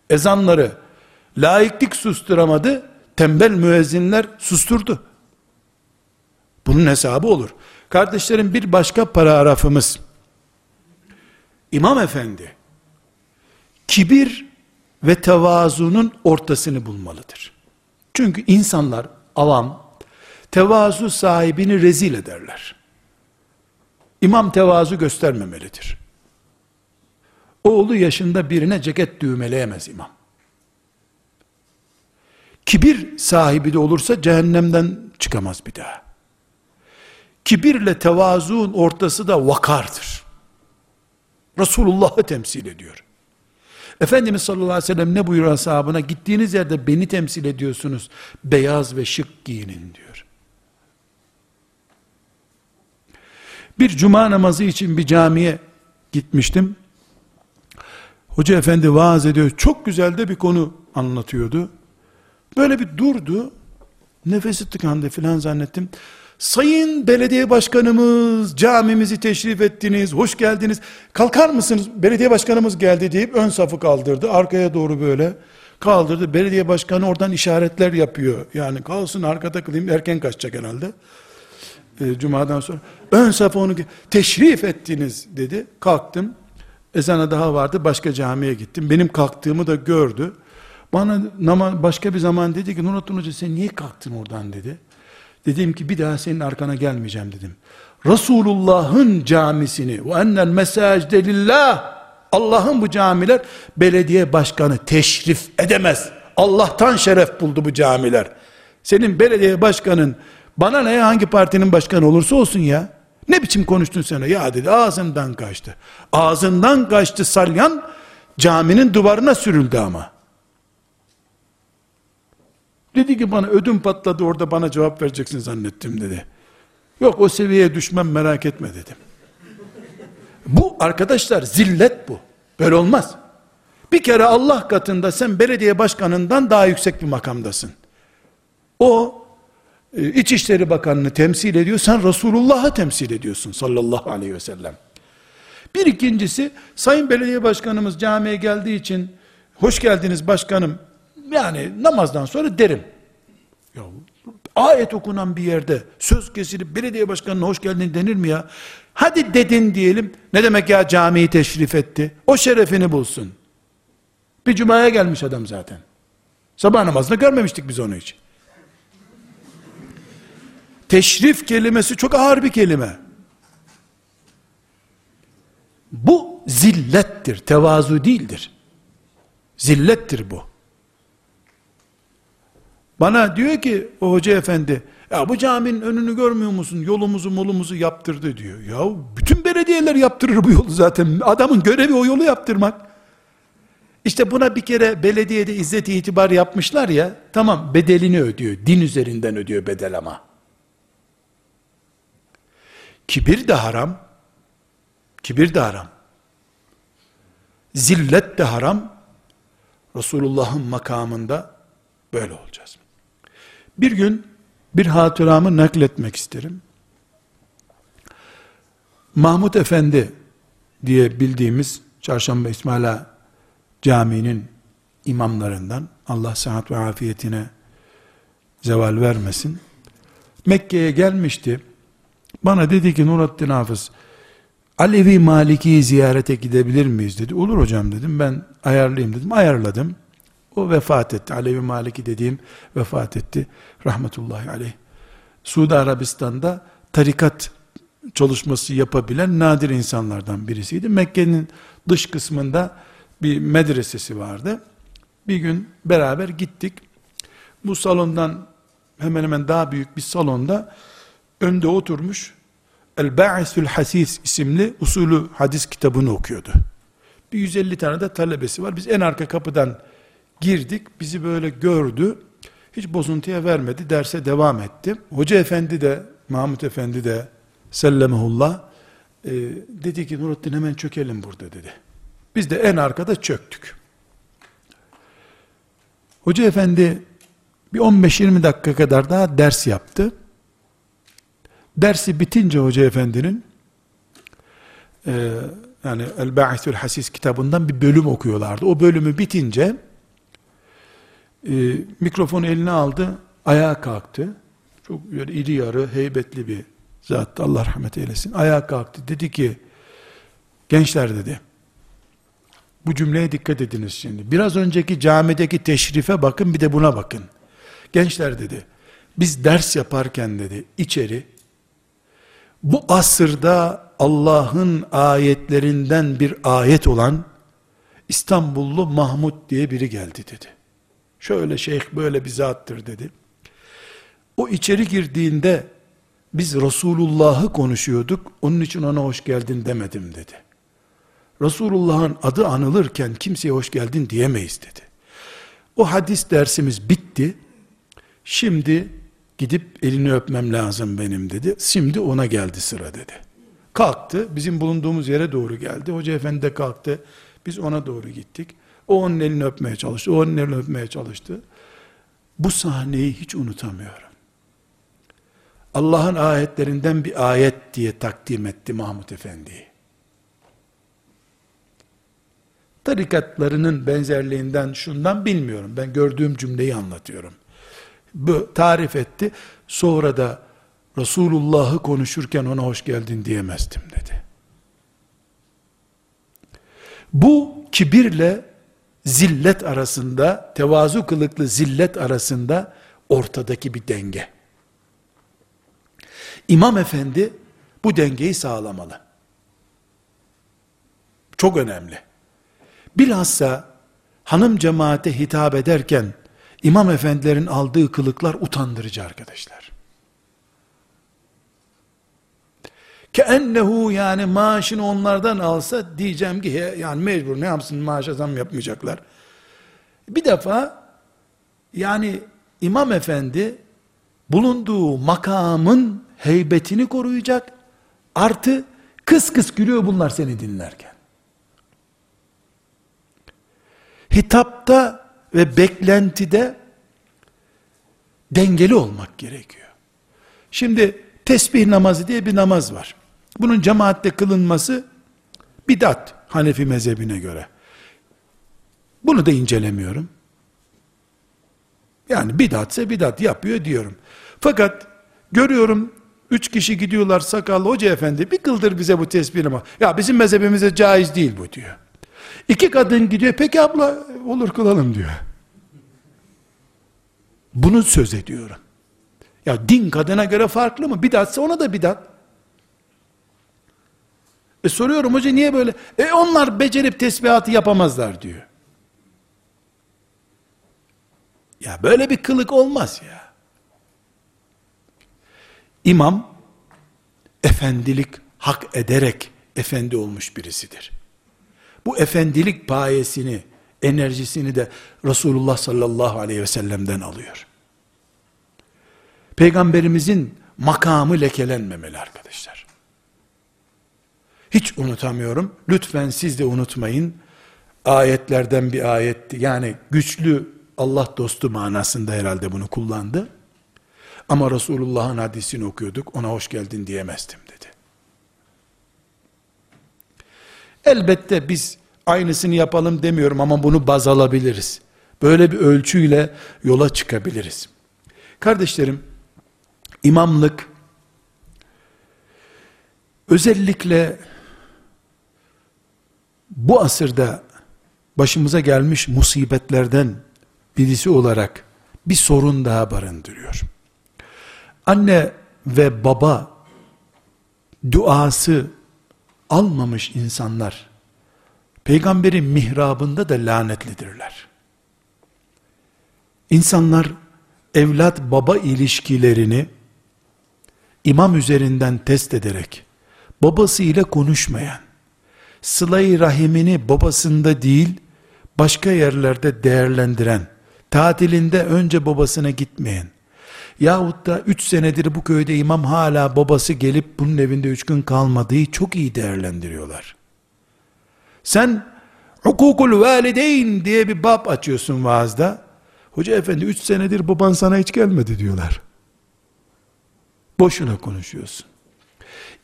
Ezanları laiklik susturamadı. Tembel müezzinler susturdu. Bunun hesabı olur. Kardeşlerim bir başka paragrafımız. İmam efendi kibir ve tevazunun ortasını bulmalıdır. Çünkü insanlar, avam, tevazu sahibini rezil ederler. İmam tevazu göstermemelidir. Oğlu yaşında birine ceket düğmeleyemez imam. Kibir sahibi de olursa cehennemden çıkamaz bir daha. Kibirle tevazuun ortası da vakardır. Resulullah'ı temsil ediyor. Efendimiz sallallahu aleyhi ve sellem ne buyuruyor sahabına? Gittiğiniz yerde beni temsil ediyorsunuz. Beyaz ve şık giyinin diyor. Bir cuma namazı için bir camiye gitmiştim. Hoca efendi vaaz ediyor. Çok güzel de bir konu anlatıyordu. Böyle bir durdu. Nefesi tıkandı filan zannettim. Sayın belediye başkanımız camimizi teşrif ettiniz, hoş geldiniz. Kalkar mısınız? Belediye başkanımız geldi deyip ön safı kaldırdı. Arkaya doğru böyle kaldırdı. Belediye başkanı oradan işaretler yapıyor. Yani kalsın arkada kılayım erken kaçacak herhalde. E, Cuma'dan sonra. Ön safı onu teşrif ettiniz dedi. Kalktım. Ezana daha vardı. Başka camiye gittim. Benim kalktığımı da gördü. Bana nama, başka bir zaman dedi ki Nurattin Hoca sen niye kalktın oradan dedi. Dedim ki bir daha senin arkana gelmeyeceğim dedim. Resulullah'ın camisini ve ennel mesacde lillah Allah'ın bu camiler belediye başkanı teşrif edemez. Allah'tan şeref buldu bu camiler. Senin belediye başkanın bana ne hangi partinin başkanı olursa olsun ya. Ne biçim konuştun sen? Ya dedi ağzından kaçtı. Ağzından kaçtı salyan caminin duvarına sürüldü ama. Dedi ki bana ödüm patladı orada bana cevap vereceksin zannettim dedi. Yok o seviyeye düşmem merak etme dedim. Bu arkadaşlar zillet bu. Böyle olmaz. Bir kere Allah katında sen belediye başkanından daha yüksek bir makamdasın. O e, İçişleri Bakanı'nı temsil ediyor. Sen Resulullah'ı temsil ediyorsun sallallahu aleyhi ve sellem. Bir ikincisi Sayın Belediye Başkanımız camiye geldiği için hoş geldiniz başkanım yani namazdan sonra derim. Ya, ayet okunan bir yerde söz kesilip belediye başkanına hoş geldin denir mi ya? Hadi dedin diyelim. Ne demek ya camiyi teşrif etti? O şerefini bulsun. Bir cumaya gelmiş adam zaten. Sabah namazında görmemiştik biz onu hiç. Teşrif kelimesi çok ağır bir kelime. Bu zillettir, tevazu değildir. Zillettir bu. Bana diyor ki o hoca efendi, ya bu caminin önünü görmüyor musun? Yolumuzu molumuzu yaptırdı diyor. Ya bütün belediyeler yaptırır bu yolu zaten. Adamın görevi o yolu yaptırmak. İşte buna bir kere belediyede izzet itibar yapmışlar ya, tamam bedelini ödüyor. Din üzerinden ödüyor bedel ama. Kibir de haram. Kibir de haram. Zillet de haram. Resulullah'ın makamında böyle olacağız. Bir gün bir hatıramı nakletmek isterim. Mahmut Efendi diye bildiğimiz Çarşamba İsmaila Camii'nin imamlarından Allah sıhhat ve afiyetine zeval vermesin. Mekke'ye gelmişti. Bana dedi ki Nurattin Hafız Alevi Maliki'yi ziyarete gidebilir miyiz dedi. Olur hocam dedim. Ben ayarlayayım dedim. Ayarladım. O vefat etti. Alevi Maliki dediğim vefat etti. Rahmetullahi aleyh. Suudi Arabistan'da tarikat çalışması yapabilen nadir insanlardan birisiydi. Mekke'nin dış kısmında bir medresesi vardı. Bir gün beraber gittik. Bu salondan hemen hemen daha büyük bir salonda önde oturmuş El Ba'isül Hasis isimli usulü hadis kitabını okuyordu. Bir 150 tane de talebesi var. Biz en arka kapıdan girdik. Bizi böyle gördü. Hiç bozuntuya vermedi. Derse devam etti. Hoca efendi de Mahmut efendi de sellemehullah e, dedi ki Nurattin hemen çökelim burada dedi. Biz de en arkada çöktük. Hoca efendi bir 15-20 dakika kadar daha ders yaptı. Dersi bitince hoca efendinin e, yani El Ba'ithül Hasis kitabından bir bölüm okuyorlardı. O bölümü bitince e, mikrofonu eline aldı, ayağa kalktı. Çok böyle iri yarı, heybetli bir zat. Allah rahmet eylesin. Ayağa kalktı. Dedi ki, gençler dedi, bu cümleye dikkat ediniz şimdi. Biraz önceki camideki teşrife bakın, bir de buna bakın. Gençler dedi, biz ders yaparken dedi içeri, bu asırda Allah'ın ayetlerinden bir ayet olan İstanbullu Mahmud diye biri geldi dedi. Şöyle şeyh böyle bir zattır dedi. O içeri girdiğinde biz Resulullah'ı konuşuyorduk. Onun için ona hoş geldin demedim dedi. Resulullah'ın adı anılırken kimseye hoş geldin diyemeyiz dedi. O hadis dersimiz bitti. Şimdi gidip elini öpmem lazım benim dedi. Şimdi ona geldi sıra dedi. Kalktı. Bizim bulunduğumuz yere doğru geldi. Hoca efendi de kalktı. Biz ona doğru gittik. O onun elini öpmeye çalıştı. O onun elini öpmeye çalıştı. Bu sahneyi hiç unutamıyorum. Allah'ın ayetlerinden bir ayet diye takdim etti Mahmud Efendi'yi. Tarikatlarının benzerliğinden şundan bilmiyorum. Ben gördüğüm cümleyi anlatıyorum. Bu tarif etti. Sonra da Resulullah'ı konuşurken ona hoş geldin diyemezdim dedi. Bu kibirle zillet arasında, tevazu kılıklı zillet arasında ortadaki bir denge. İmam efendi bu dengeyi sağlamalı. Çok önemli. Bilhassa hanım cemaate hitap ederken imam efendilerin aldığı kılıklar utandırıcı arkadaşlar. Keennehu yani maaşını onlardan alsa diyeceğim ki yani mecbur ne yapsın maaşa zam yapmayacaklar. Bir defa yani imam efendi bulunduğu makamın heybetini koruyacak. Artı kıs kıs gülüyor bunlar seni dinlerken. Hitapta ve beklentide dengeli olmak gerekiyor. Şimdi tesbih namazı diye bir namaz var. Bunun cemaatte kılınması bidat Hanefi mezhebine göre. Bunu da incelemiyorum. Yani bidatse bidat yapıyor diyorum. Fakat görüyorum üç kişi gidiyorlar sakallı hoca efendi bir kıldır bize bu tesbih ama ya bizim mezhebimize caiz değil bu diyor. İki kadın gidiyor peki abla olur kılalım diyor. Bunu söz ediyorum. Ya din kadına göre farklı mı? Bidatsa ona da bidat. E soruyorum hoca niye böyle? E onlar becerip tesbihatı yapamazlar diyor. Ya böyle bir kılık olmaz ya. İmam efendilik hak ederek efendi olmuş birisidir. Bu efendilik payesini, enerjisini de Resulullah sallallahu aleyhi ve sellem'den alıyor. Peygamberimizin makamı lekelenmemeli arkadaşlar. Hiç unutamıyorum. Lütfen siz de unutmayın. Ayetlerden bir ayetti. Yani güçlü Allah dostu manasında herhalde bunu kullandı. Ama Resulullah'ın hadisini okuyorduk. Ona hoş geldin diyemezdim dedi. Elbette biz aynısını yapalım demiyorum ama bunu baz alabiliriz. Böyle bir ölçüyle yola çıkabiliriz. Kardeşlerim, imamlık özellikle bu asırda başımıza gelmiş musibetlerden birisi olarak bir sorun daha barındırıyor. Anne ve baba duası almamış insanlar peygamberin mihrabında da lanetlidirler. İnsanlar evlat baba ilişkilerini imam üzerinden test ederek babası ile konuşmayan sıla rahimini babasında değil, başka yerlerde değerlendiren, tatilinde önce babasına gitmeyen, yahut da üç senedir bu köyde imam hala babası gelip bunun evinde üç gün kalmadığı çok iyi değerlendiriyorlar. Sen hukukul valideyn diye bir bab açıyorsun vaazda. Hoca efendi üç senedir baban sana hiç gelmedi diyorlar. Boşuna konuşuyorsun.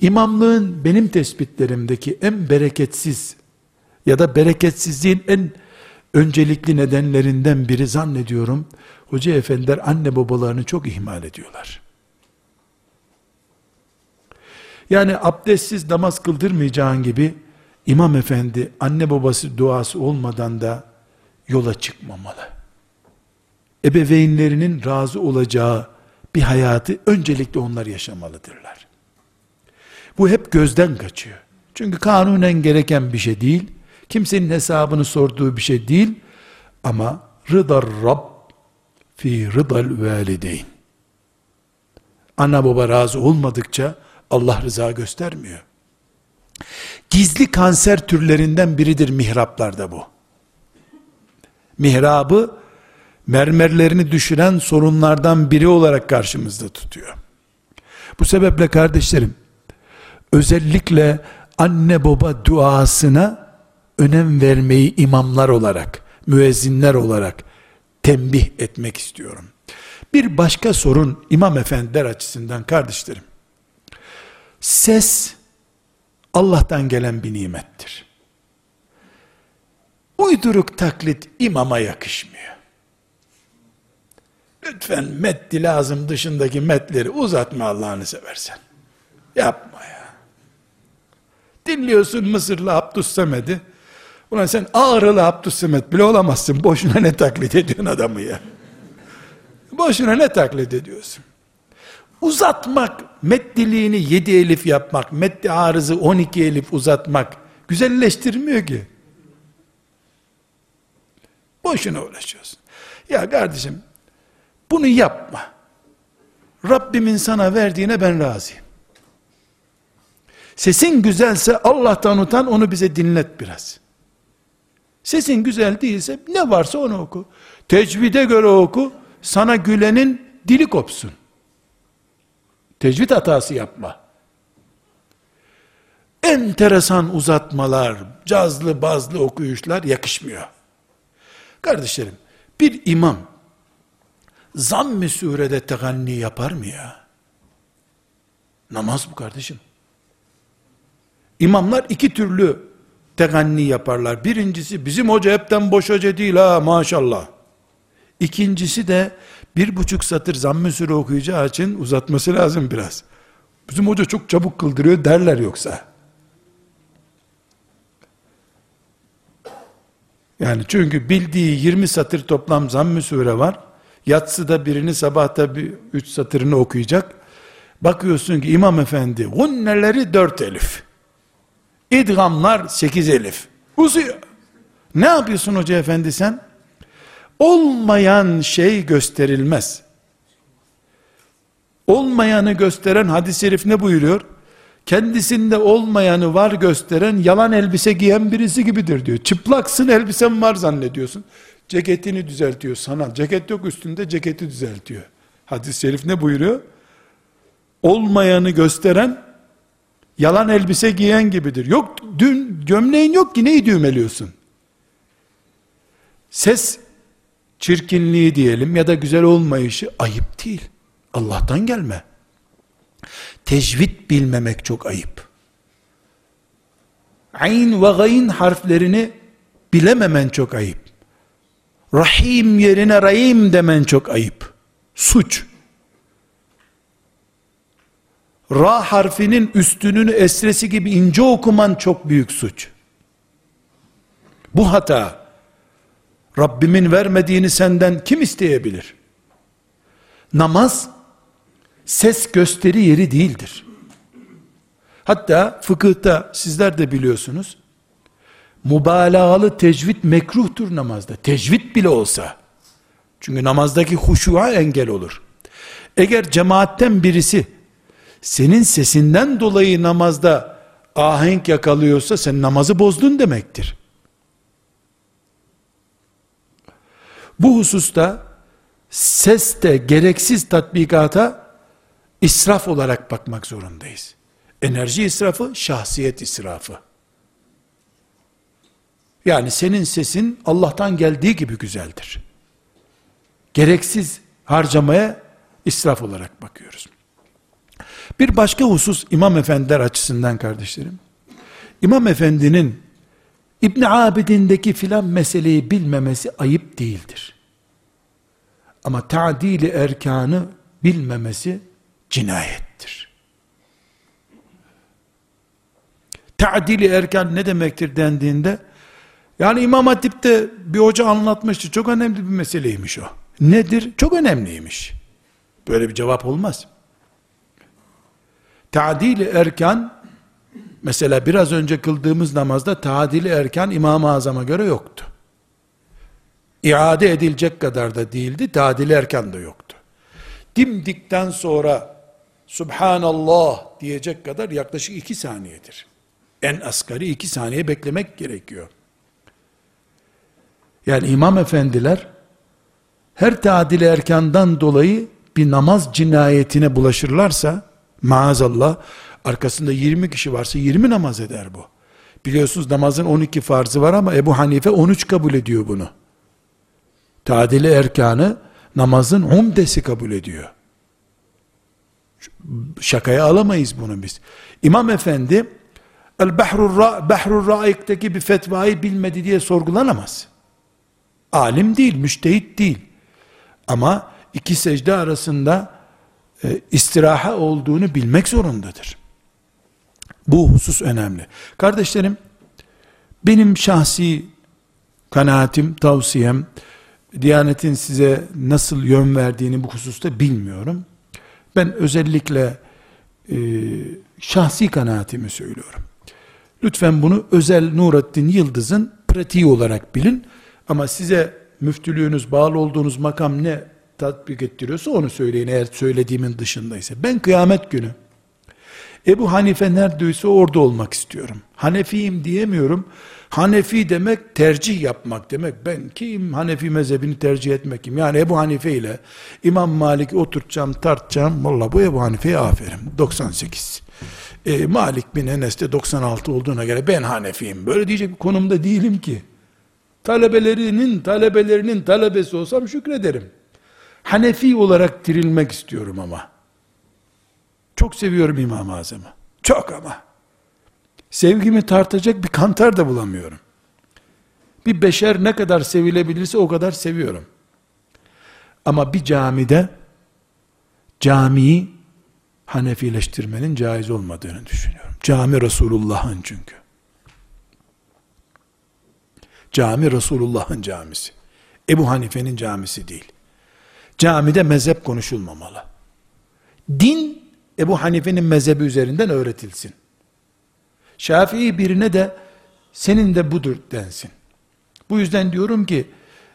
İmamlığın benim tespitlerimdeki en bereketsiz ya da bereketsizliğin en öncelikli nedenlerinden biri zannediyorum, hoca efendiler anne babalarını çok ihmal ediyorlar. Yani abdestsiz namaz kıldırmayacağın gibi, imam efendi anne babası duası olmadan da yola çıkmamalı. ebeveynlerinin razı olacağı bir hayatı öncelikle onlar yaşamalıdırlar. Bu hep gözden kaçıyor. Çünkü kanunen gereken bir şey değil. Kimsenin hesabını sorduğu bir şey değil. Ama rıdar Rab fi rıdal valideyn. Ana baba razı olmadıkça Allah rıza göstermiyor. Gizli kanser türlerinden biridir mihraplarda bu. Mihrabı mermerlerini düşüren sorunlardan biri olarak karşımızda tutuyor. Bu sebeple kardeşlerim, özellikle anne baba duasına önem vermeyi imamlar olarak, müezzinler olarak tembih etmek istiyorum. Bir başka sorun imam efendiler açısından kardeşlerim. Ses Allah'tan gelen bir nimettir. Uyduruk taklit imama yakışmıyor. Lütfen metli lazım dışındaki metleri uzatma Allah'ını seversen. Yapma ya. Dinliyorsun Mısırlı Abdüssemed'i. Ulan sen Ağrılı Abdüssemed bile olamazsın. Boşuna ne taklit ediyorsun adamı ya. Boşuna ne taklit ediyorsun? Uzatmak, meddiliğini yedi elif yapmak, meddi arızı on iki elif uzatmak güzelleştirmiyor ki. Boşuna uğraşıyorsun. Ya kardeşim bunu yapma. Rabbimin sana verdiğine ben razıyım. Sesin güzelse Allah'tan utan onu bize dinlet biraz. Sesin güzel değilse ne varsa onu oku. Tecvide göre oku. Sana gülenin dili kopsun. Tecvid hatası yapma. Enteresan uzatmalar, cazlı bazlı okuyuşlar yakışmıyor. Kardeşlerim, bir imam zamm-ı surede teganni yapar mı ya? Namaz bu kardeşim. İmamlar iki türlü teganni yaparlar. Birincisi bizim hoca hepten boş hoca değil ha maşallah. İkincisi de bir buçuk satır zamm-ı okuyacağı için uzatması lazım biraz. Bizim hoca çok çabuk kıldırıyor derler yoksa. Yani çünkü bildiği 20 satır toplam zamm-ı sure var. Yatsıda birini sabahta bir üç satırını okuyacak. Bakıyorsun ki imam efendi gunneleri dört elif. İdgamlar sekiz elif. Uzuyor. Ne yapıyorsun hoca efendi sen? Olmayan şey gösterilmez. Olmayanı gösteren hadis-i şerif ne buyuruyor? Kendisinde olmayanı var gösteren yalan elbise giyen birisi gibidir diyor. Çıplaksın elbisen var zannediyorsun. Ceketini düzeltiyor sana. Ceket yok üstünde ceketi düzeltiyor. Hadis-i şerif ne buyuruyor? Olmayanı gösteren yalan elbise giyen gibidir. Yok dün gömleğin yok ki neyi düğmeliyorsun? Ses çirkinliği diyelim ya da güzel olmayışı ayıp değil. Allah'tan gelme. Tecvid bilmemek çok ayıp. Ayn ve gayn harflerini bilememen çok ayıp. Rahim yerine Rahim demen çok ayıp. Suç. Ra harfinin üstünün esresi gibi ince okuman çok büyük suç. Bu hata. Rabbimin vermediğini senden kim isteyebilir? Namaz ses gösteri yeri değildir. Hatta fıkıhta sizler de biliyorsunuz. Mübalağalı tecvid mekruhtur namazda. Tecvid bile olsa. Çünkü namazdaki huşuğa engel olur. Eğer cemaatten birisi senin sesinden dolayı namazda ahenk yakalıyorsa sen namazı bozdun demektir. Bu hususta seste gereksiz tatbikata israf olarak bakmak zorundayız. Enerji israfı, şahsiyet israfı. Yani senin sesin Allah'tan geldiği gibi güzeldir. Gereksiz harcamaya israf olarak bakıyoruz. Bir başka husus İmam Efendiler açısından kardeşlerim. İmam Efendi'nin İbn Abidin'deki filan meseleyi bilmemesi ayıp değildir. Ama ta'dili erkanı bilmemesi cinayettir. Ta'dili erkan ne demektir dendiğinde yani İmam Hatip'te bir hoca anlatmıştı. Çok önemli bir meseleymiş o. nedir? Çok önemliymiş. Böyle bir cevap olmaz. Tadili erkan mesela biraz önce kıldığımız namazda tadili erkan İmam-ı Azam'a göre yoktu. İade edilecek kadar da değildi, tadili erkan da yoktu. Dimdikten sonra Subhanallah diyecek kadar yaklaşık iki saniyedir. En asgari iki saniye beklemek gerekiyor. Yani imam efendiler her tadil erkandan dolayı bir namaz cinayetine bulaşırlarsa maazallah arkasında 20 kişi varsa 20 namaz eder bu. Biliyorsunuz namazın 12 farzı var ama Ebu Hanife 13 kabul ediyor bunu. Tadili erkanı namazın umdesi kabul ediyor. Şakaya alamayız bunu biz. İmam efendi El Behrur Raik'teki bir fetvayı bilmedi diye sorgulanamaz. Alim değil, müştehit değil. Ama iki secde arasında e, istiraha olduğunu bilmek zorundadır. Bu husus önemli. Kardeşlerim, benim şahsi kanaatim, tavsiyem, Diyanetin size nasıl yön verdiğini bu hususta bilmiyorum. Ben özellikle e, şahsi kanaatimi söylüyorum. Lütfen bunu özel Nurattin Yıldız'ın pratiği olarak bilin. Ama size müftülüğünüz, bağlı olduğunuz makam ne tatbik ettiriyorsa onu söyleyin eğer söylediğimin dışındaysa. Ben kıyamet günü Ebu Hanife neredeyse orada olmak istiyorum. Hanefiyim diyemiyorum. Hanefi demek tercih yapmak demek. Ben kim Hanefi mezhebini tercih etmek kim? Yani Ebu Hanife ile İmam Malik oturtacağım, tartacağım. Valla bu Ebu Hanife'ye aferin. 98. E, Malik bin Enes de 96 olduğuna göre ben Hanefiyim. Böyle diyecek bir konumda değilim ki. Talebelerinin talebelerinin talebesi olsam şükrederim. Hanefi olarak dirilmek istiyorum ama. Çok seviyorum İmam-ı Azam'ı. Çok ama. Sevgimi tartacak bir kantar da bulamıyorum. Bir beşer ne kadar sevilebilirse o kadar seviyorum. Ama bir camide camiyi Hanefileştirmenin caiz olmadığını düşünüyorum. Cami Resulullah'ın çünkü. Cami Resulullah'ın camisi. Ebu Hanife'nin camisi değil. Camide mezhep konuşulmamalı. Din Ebu Hanife'nin mezhebi üzerinden öğretilsin. Şafii birine de senin de budur densin. Bu yüzden diyorum ki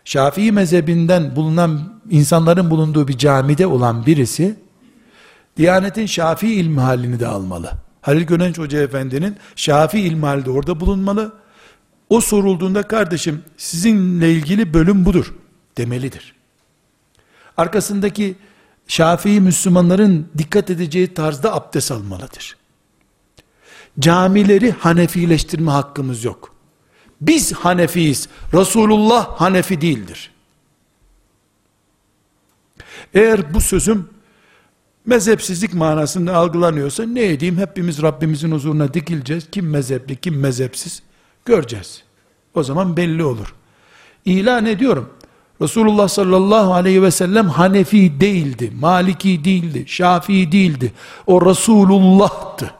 Şafii mezhebinden bulunan insanların bulunduğu bir camide olan birisi Diyanetin Şafii ilmihalini de almalı. Halil Gönenç Hoca Efendi'nin Şafii ilmihali de orada bulunmalı. O sorulduğunda kardeşim sizinle ilgili bölüm budur demelidir. Arkasındaki Şafii Müslümanların dikkat edeceği tarzda abdest almalıdır. Camileri Hanefileştirme hakkımız yok. Biz Hanefiyiz. Resulullah Hanefi değildir. Eğer bu sözüm mezhepsizlik manasında algılanıyorsa ne edeyim hepimiz Rabbimizin huzuruna dikileceğiz. Kim mezhepli kim mezhepsiz göreceğiz. O zaman belli olur. İlan ediyorum. Resulullah sallallahu aleyhi ve sellem Hanefi değildi, Maliki değildi, Şafii değildi. O Resulullah'tı.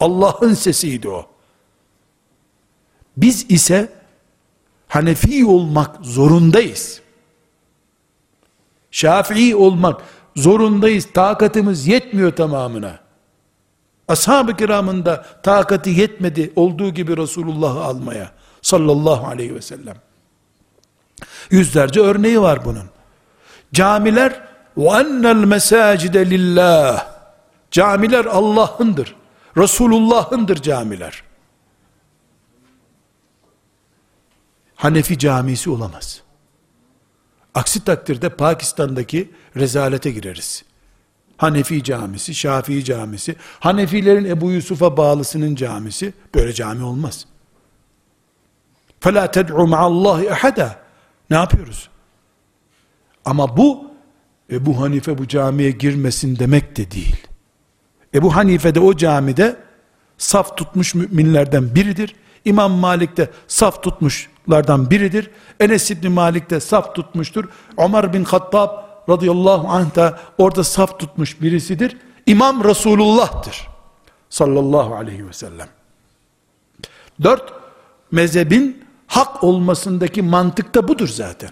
Allah'ın sesiydi o. Biz ise Hanefi olmak zorundayız. Şafii olmak zorundayız. Takatımız yetmiyor tamamına. Ashab-ı kiramın da takati yetmedi olduğu gibi Resulullah'ı almaya. Sallallahu aleyhi ve sellem. Yüzlerce örneği var bunun. Camiler وَاَنَّ الْمَسَاجِدَ لِلّٰهِ Camiler Allah'ındır. Resulullah'ındır camiler. Hanefi camisi olamaz. Aksi takdirde Pakistan'daki rezalete gireriz. Hanefi camisi, Şafii camisi, Hanefilerin Ebu Yusuf'a bağlısının camisi, böyle cami olmaz. فَلَا تَدْعُ مَعَ اللّٰهِ اَحَدًا ne yapıyoruz? Ama bu, Ebu Hanife bu camiye girmesin demek de değil. Ebu Hanife de o camide saf tutmuş müminlerden biridir. İmam Malik de saf tutmuşlardan biridir. Enes İbni Malik de saf tutmuştur. Ömer bin Hattab radıyallahu anh da orada saf tutmuş birisidir. İmam Resulullah'tır. Sallallahu aleyhi ve sellem. Dört, mezhebin hak olmasındaki mantık da budur zaten.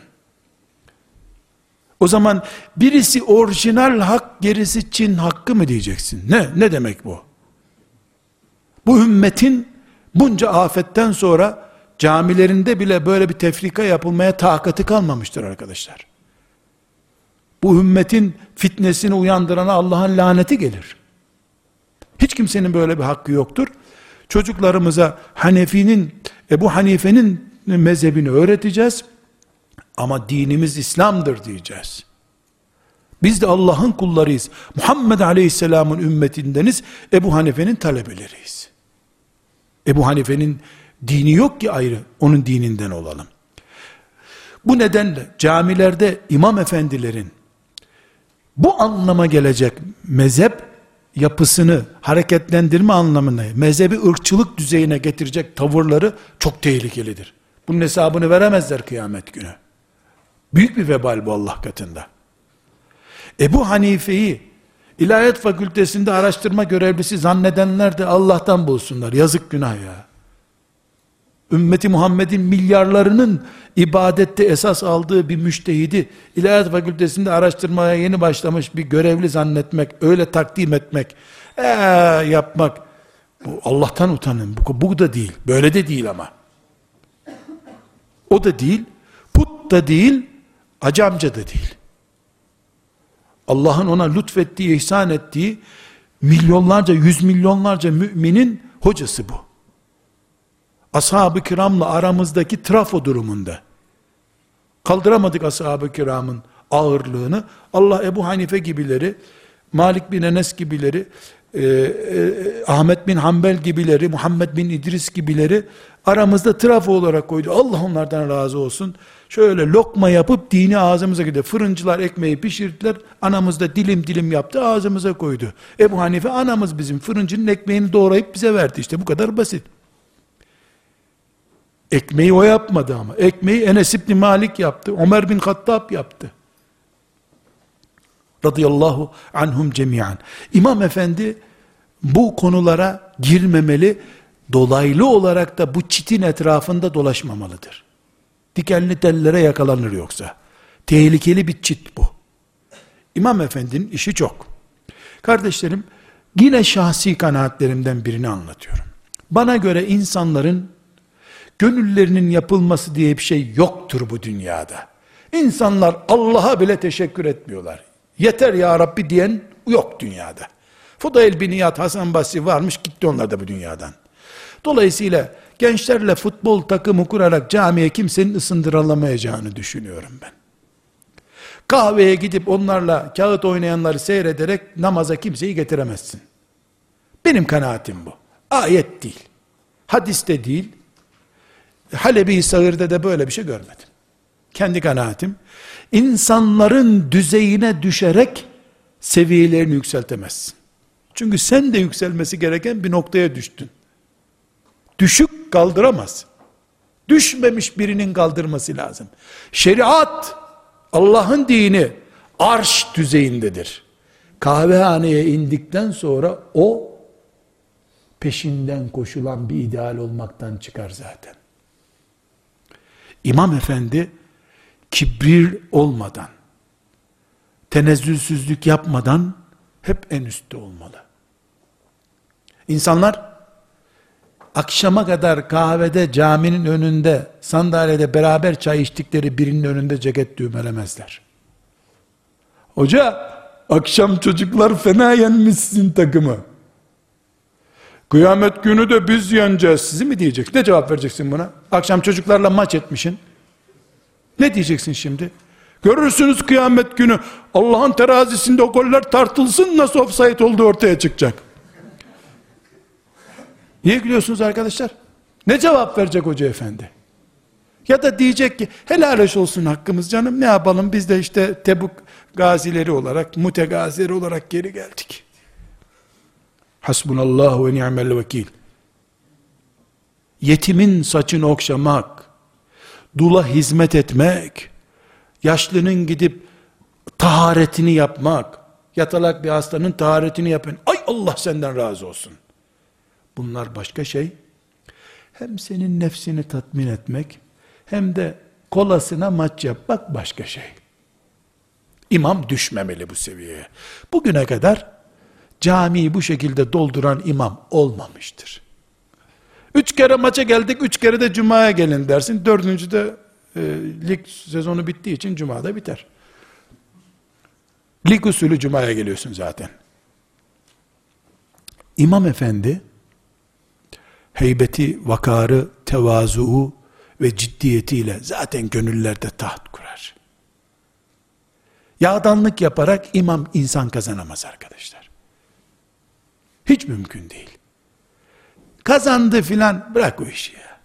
O zaman birisi orijinal hak, gerisi Çin hakkı mı diyeceksin? Ne? Ne demek bu? Bu ümmetin bunca afetten sonra camilerinde bile böyle bir tefrika yapılmaya takati kalmamıştır arkadaşlar. Bu ümmetin fitnesini uyandırana Allah'ın laneti gelir. Hiç kimsenin böyle bir hakkı yoktur. Çocuklarımıza Hanefi'nin, Ebu Hanife'nin mezhebini öğreteceğiz. Ama dinimiz İslam'dır diyeceğiz. Biz de Allah'ın kullarıyız. Muhammed Aleyhisselam'ın ümmetindeniz. Ebu Hanife'nin talebeleriyiz. Ebu Hanife'nin dini yok ki ayrı. Onun dininden olalım. Bu nedenle camilerde imam efendilerin bu anlama gelecek mezhep yapısını hareketlendirme anlamına, mezhebi ırkçılık düzeyine getirecek tavırları çok tehlikelidir. Bunun hesabını veremezler kıyamet günü. Büyük bir vebal bu Allah katında. Ebu Hanife'yi İlahiyat Fakültesinde araştırma görevlisi zannedenler de Allah'tan bulsunlar. Yazık günah ya. Ümmeti Muhammed'in milyarlarının ibadette esas aldığı bir müştehidi İlahiyat Fakültesinde araştırmaya yeni başlamış bir görevli zannetmek, öyle takdim etmek, ee, yapmak bu Allah'tan utanın. Bu, bu da değil. Böyle de değil ama. O da değil, put da değil, acamca da değil. Allah'ın ona lütfettiği, ihsan ettiği milyonlarca, yüz milyonlarca müminin hocası bu. Ashab-ı kiramla aramızdaki trafo durumunda. Kaldıramadık ashab-ı kiramın ağırlığını. Allah Ebu Hanife gibileri, Malik bin Enes gibileri, e, e, Ahmet bin Hanbel gibileri, Muhammed bin İdris gibileri aramızda trafo olarak koydu. Allah onlardan razı olsun. Şöyle lokma yapıp dini ağzımıza gidiyor. Fırıncılar ekmeği pişirdiler. Anamız da dilim dilim yaptı ağzımıza koydu. Ebu Hanife anamız bizim fırıncının ekmeğini doğrayıp bize verdi. İşte bu kadar basit. Ekmeği o yapmadı ama. Ekmeği Enes İbni Malik yaptı. Ömer bin Hattab yaptı. Radıyallahu anhum cemiyan. İmam efendi bu konulara girmemeli, dolaylı olarak da bu çitin etrafında dolaşmamalıdır. Dikenli tellere yakalanır yoksa. Tehlikeli bir çit bu. İmam efendinin işi çok. Kardeşlerim, yine şahsi kanaatlerimden birini anlatıyorum. Bana göre insanların gönüllerinin yapılması diye bir şey yoktur bu dünyada. İnsanlar Allah'a bile teşekkür etmiyorlar. Yeter ya Rabbi diyen yok dünyada. Fudayl bin İyad, Hasan Basri varmış gitti onlar da bu dünyadan. Dolayısıyla gençlerle futbol takımı kurarak camiye kimsenin ısındırılamayacağını düşünüyorum ben. Kahveye gidip onlarla kağıt oynayanları seyrederek namaza kimseyi getiremezsin. Benim kanaatim bu. Ayet değil. Hadiste değil. Halebi Sağır'da da böyle bir şey görmedim. Kendi kanaatim. İnsanların düzeyine düşerek seviyelerini yükseltemezsin. Çünkü sen de yükselmesi gereken bir noktaya düştün. Düşük kaldıramaz. Düşmemiş birinin kaldırması lazım. Şeriat, Allah'ın dini arş düzeyindedir. Kahvehaneye indikten sonra o peşinden koşulan bir ideal olmaktan çıkar zaten. İmam efendi kibir olmadan, tenezzülsüzlük yapmadan hep en üstte olmalı. İnsanlar akşama kadar kahvede caminin önünde sandalyede beraber çay içtikleri birinin önünde ceket düğmelemezler. Hoca akşam çocuklar fena yenmişsin takımı. Kıyamet günü de biz yeneceğiz sizi mi diyecek? Ne cevap vereceksin buna? Akşam çocuklarla maç etmişin. Ne diyeceksin şimdi? Görürsünüz kıyamet günü Allah'ın terazisinde o goller tartılsın nasıl offside olduğu ortaya çıkacak. Niye gülüyorsunuz arkadaşlar? Ne cevap verecek hoca efendi? Ya da diyecek ki helal olsun hakkımız canım ne yapalım biz de işte Tebuk gazileri olarak mutegazileri olarak geri geldik. Hasbunallahu ve ni'mel vekil. Yetimin saçını okşamak, dula hizmet etmek, yaşlının gidip taharetini yapmak, yatalak bir hastanın taharetini yapın. Ay Allah senden razı olsun. Bunlar başka şey. Hem senin nefsini tatmin etmek, hem de kolasına maç yapmak başka şey. İmam düşmemeli bu seviyeye. Bugüne kadar camiyi bu şekilde dolduran imam olmamıştır. Üç kere maça geldik, üç kere de cumaya gelin dersin. Dördüncü de e, lig sezonu bittiği için cumada biter. Lig usulü cumaya geliyorsun zaten. İmam efendi heybeti, vakarı, tevazuu ve ciddiyetiyle zaten gönüllerde taht kurar. Yağdanlık yaparak imam insan kazanamaz arkadaşlar. Hiç mümkün değil. Kazandı filan bırak o işi ya.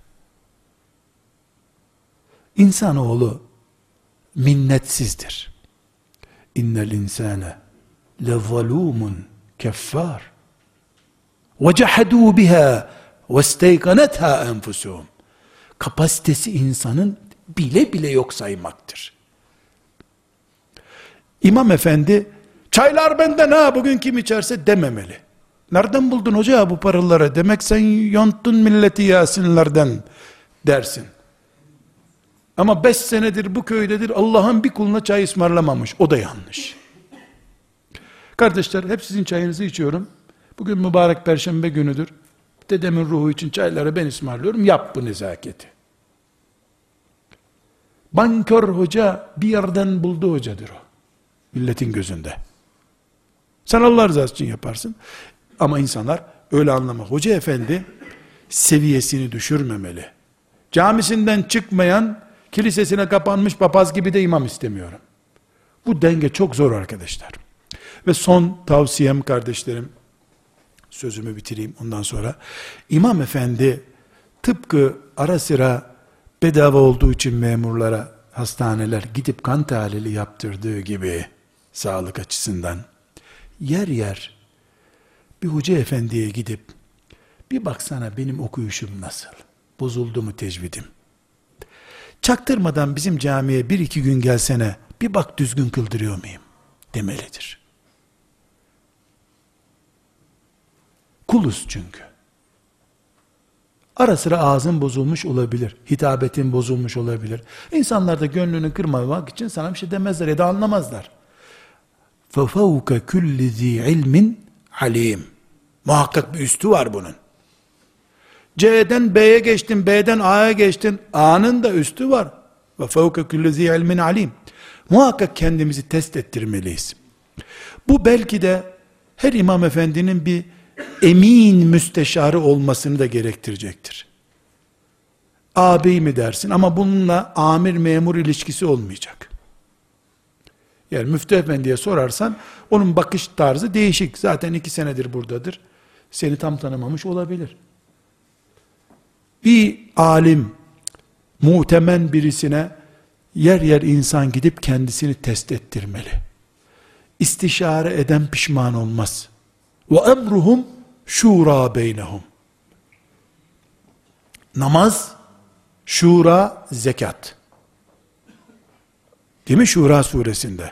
İnsanoğlu minnetsizdir. İnnel insane lezalumun keffar. Ve cehedû biha ve steykanetha enfusuhum. Kapasitesi insanın bile bile yok saymaktır. İmam efendi çaylar benden ha bugün kim içerse dememeli. Nereden buldun hoca bu paraları? Demek sen yontun milleti Yasinlerden dersin. Ama beş senedir bu köydedir Allah'ın bir kuluna çay ısmarlamamış. O da yanlış. Kardeşler hep sizin çayınızı içiyorum. Bugün mübarek perşembe günüdür. Dedemin ruhu için çayları ben ısmarlıyorum. Yap bu nezaketi. Bankör hoca bir yerden buldu hocadır o. Milletin gözünde. Sen Allah rızası için yaparsın. Ama insanlar öyle anlamak. Hoca efendi seviyesini düşürmemeli. Camisinden çıkmayan, kilisesine kapanmış papaz gibi de imam istemiyorum. Bu denge çok zor arkadaşlar. Ve son tavsiyem kardeşlerim, sözümü bitireyim ondan sonra. İmam efendi tıpkı ara sıra bedava olduğu için memurlara hastaneler gidip kan tahlili yaptırdığı gibi sağlık açısından yer yer bir hoca efendiye gidip bir baksana benim okuyuşum nasıl? Bozuldu mu tecvidim? Çaktırmadan bizim camiye bir iki gün gelsene bir bak düzgün kıldırıyor muyum? Demelidir. Kuluz çünkü. Ara sıra ağzın bozulmuş olabilir. Hitabetin bozulmuş olabilir. İnsanlar da gönlünü kırmamak için sana bir şey demezler ya da anlamazlar. فَفَوْكَ كُلِّ ذ۪ي عِلْمٍ alim. Muhakkak bir üstü var bunun. C'den B'ye geçtin, B'den A'ya geçtin. A'nın da üstü var. Ve fevke kulli zi ilmin alim. Muhakkak kendimizi test ettirmeliyiz. Bu belki de her imam efendinin bir emin müsteşarı olmasını da gerektirecektir. Ağabey mi dersin ama bununla amir memur ilişkisi olmayacak. Yani müftü efendiye sorarsan onun bakış tarzı değişik. Zaten iki senedir buradadır. Seni tam tanımamış olabilir. Bir alim, muhtemen birisine yer yer insan gidip kendisini test ettirmeli. İstişare eden pişman olmaz. Ve emruhum şura beynehum. Namaz, şura, zekat. Değil mi Şura suresinde?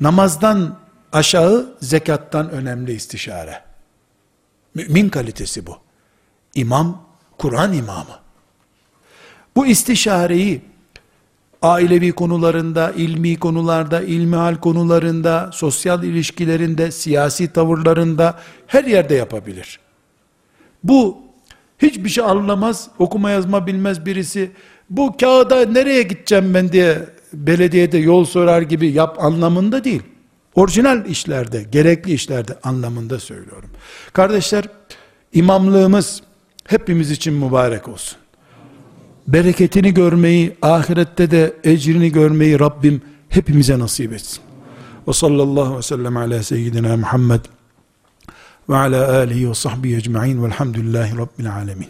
Namazdan aşağı zekattan önemli istişare. Mümin kalitesi bu. İmam, Kur'an imamı. Bu istişareyi ailevi konularında, ilmi konularda, ilmihal konularında, sosyal ilişkilerinde, siyasi tavırlarında her yerde yapabilir. Bu hiçbir şey anlamaz, okuma yazma bilmez birisi bu kağıda nereye gideceğim ben diye belediyede yol sorar gibi yap anlamında değil. Orijinal işlerde, gerekli işlerde anlamında söylüyorum. Kardeşler, imamlığımız hepimiz için mübarek olsun. Bereketini görmeyi, ahirette de ecrini görmeyi Rabbim hepimize nasip etsin. Ve sallallahu aleyhi ve sellem ala seyyidina Muhammed ve ala alihi ve sahbihi ecma'in velhamdülillahi rabbil alemin.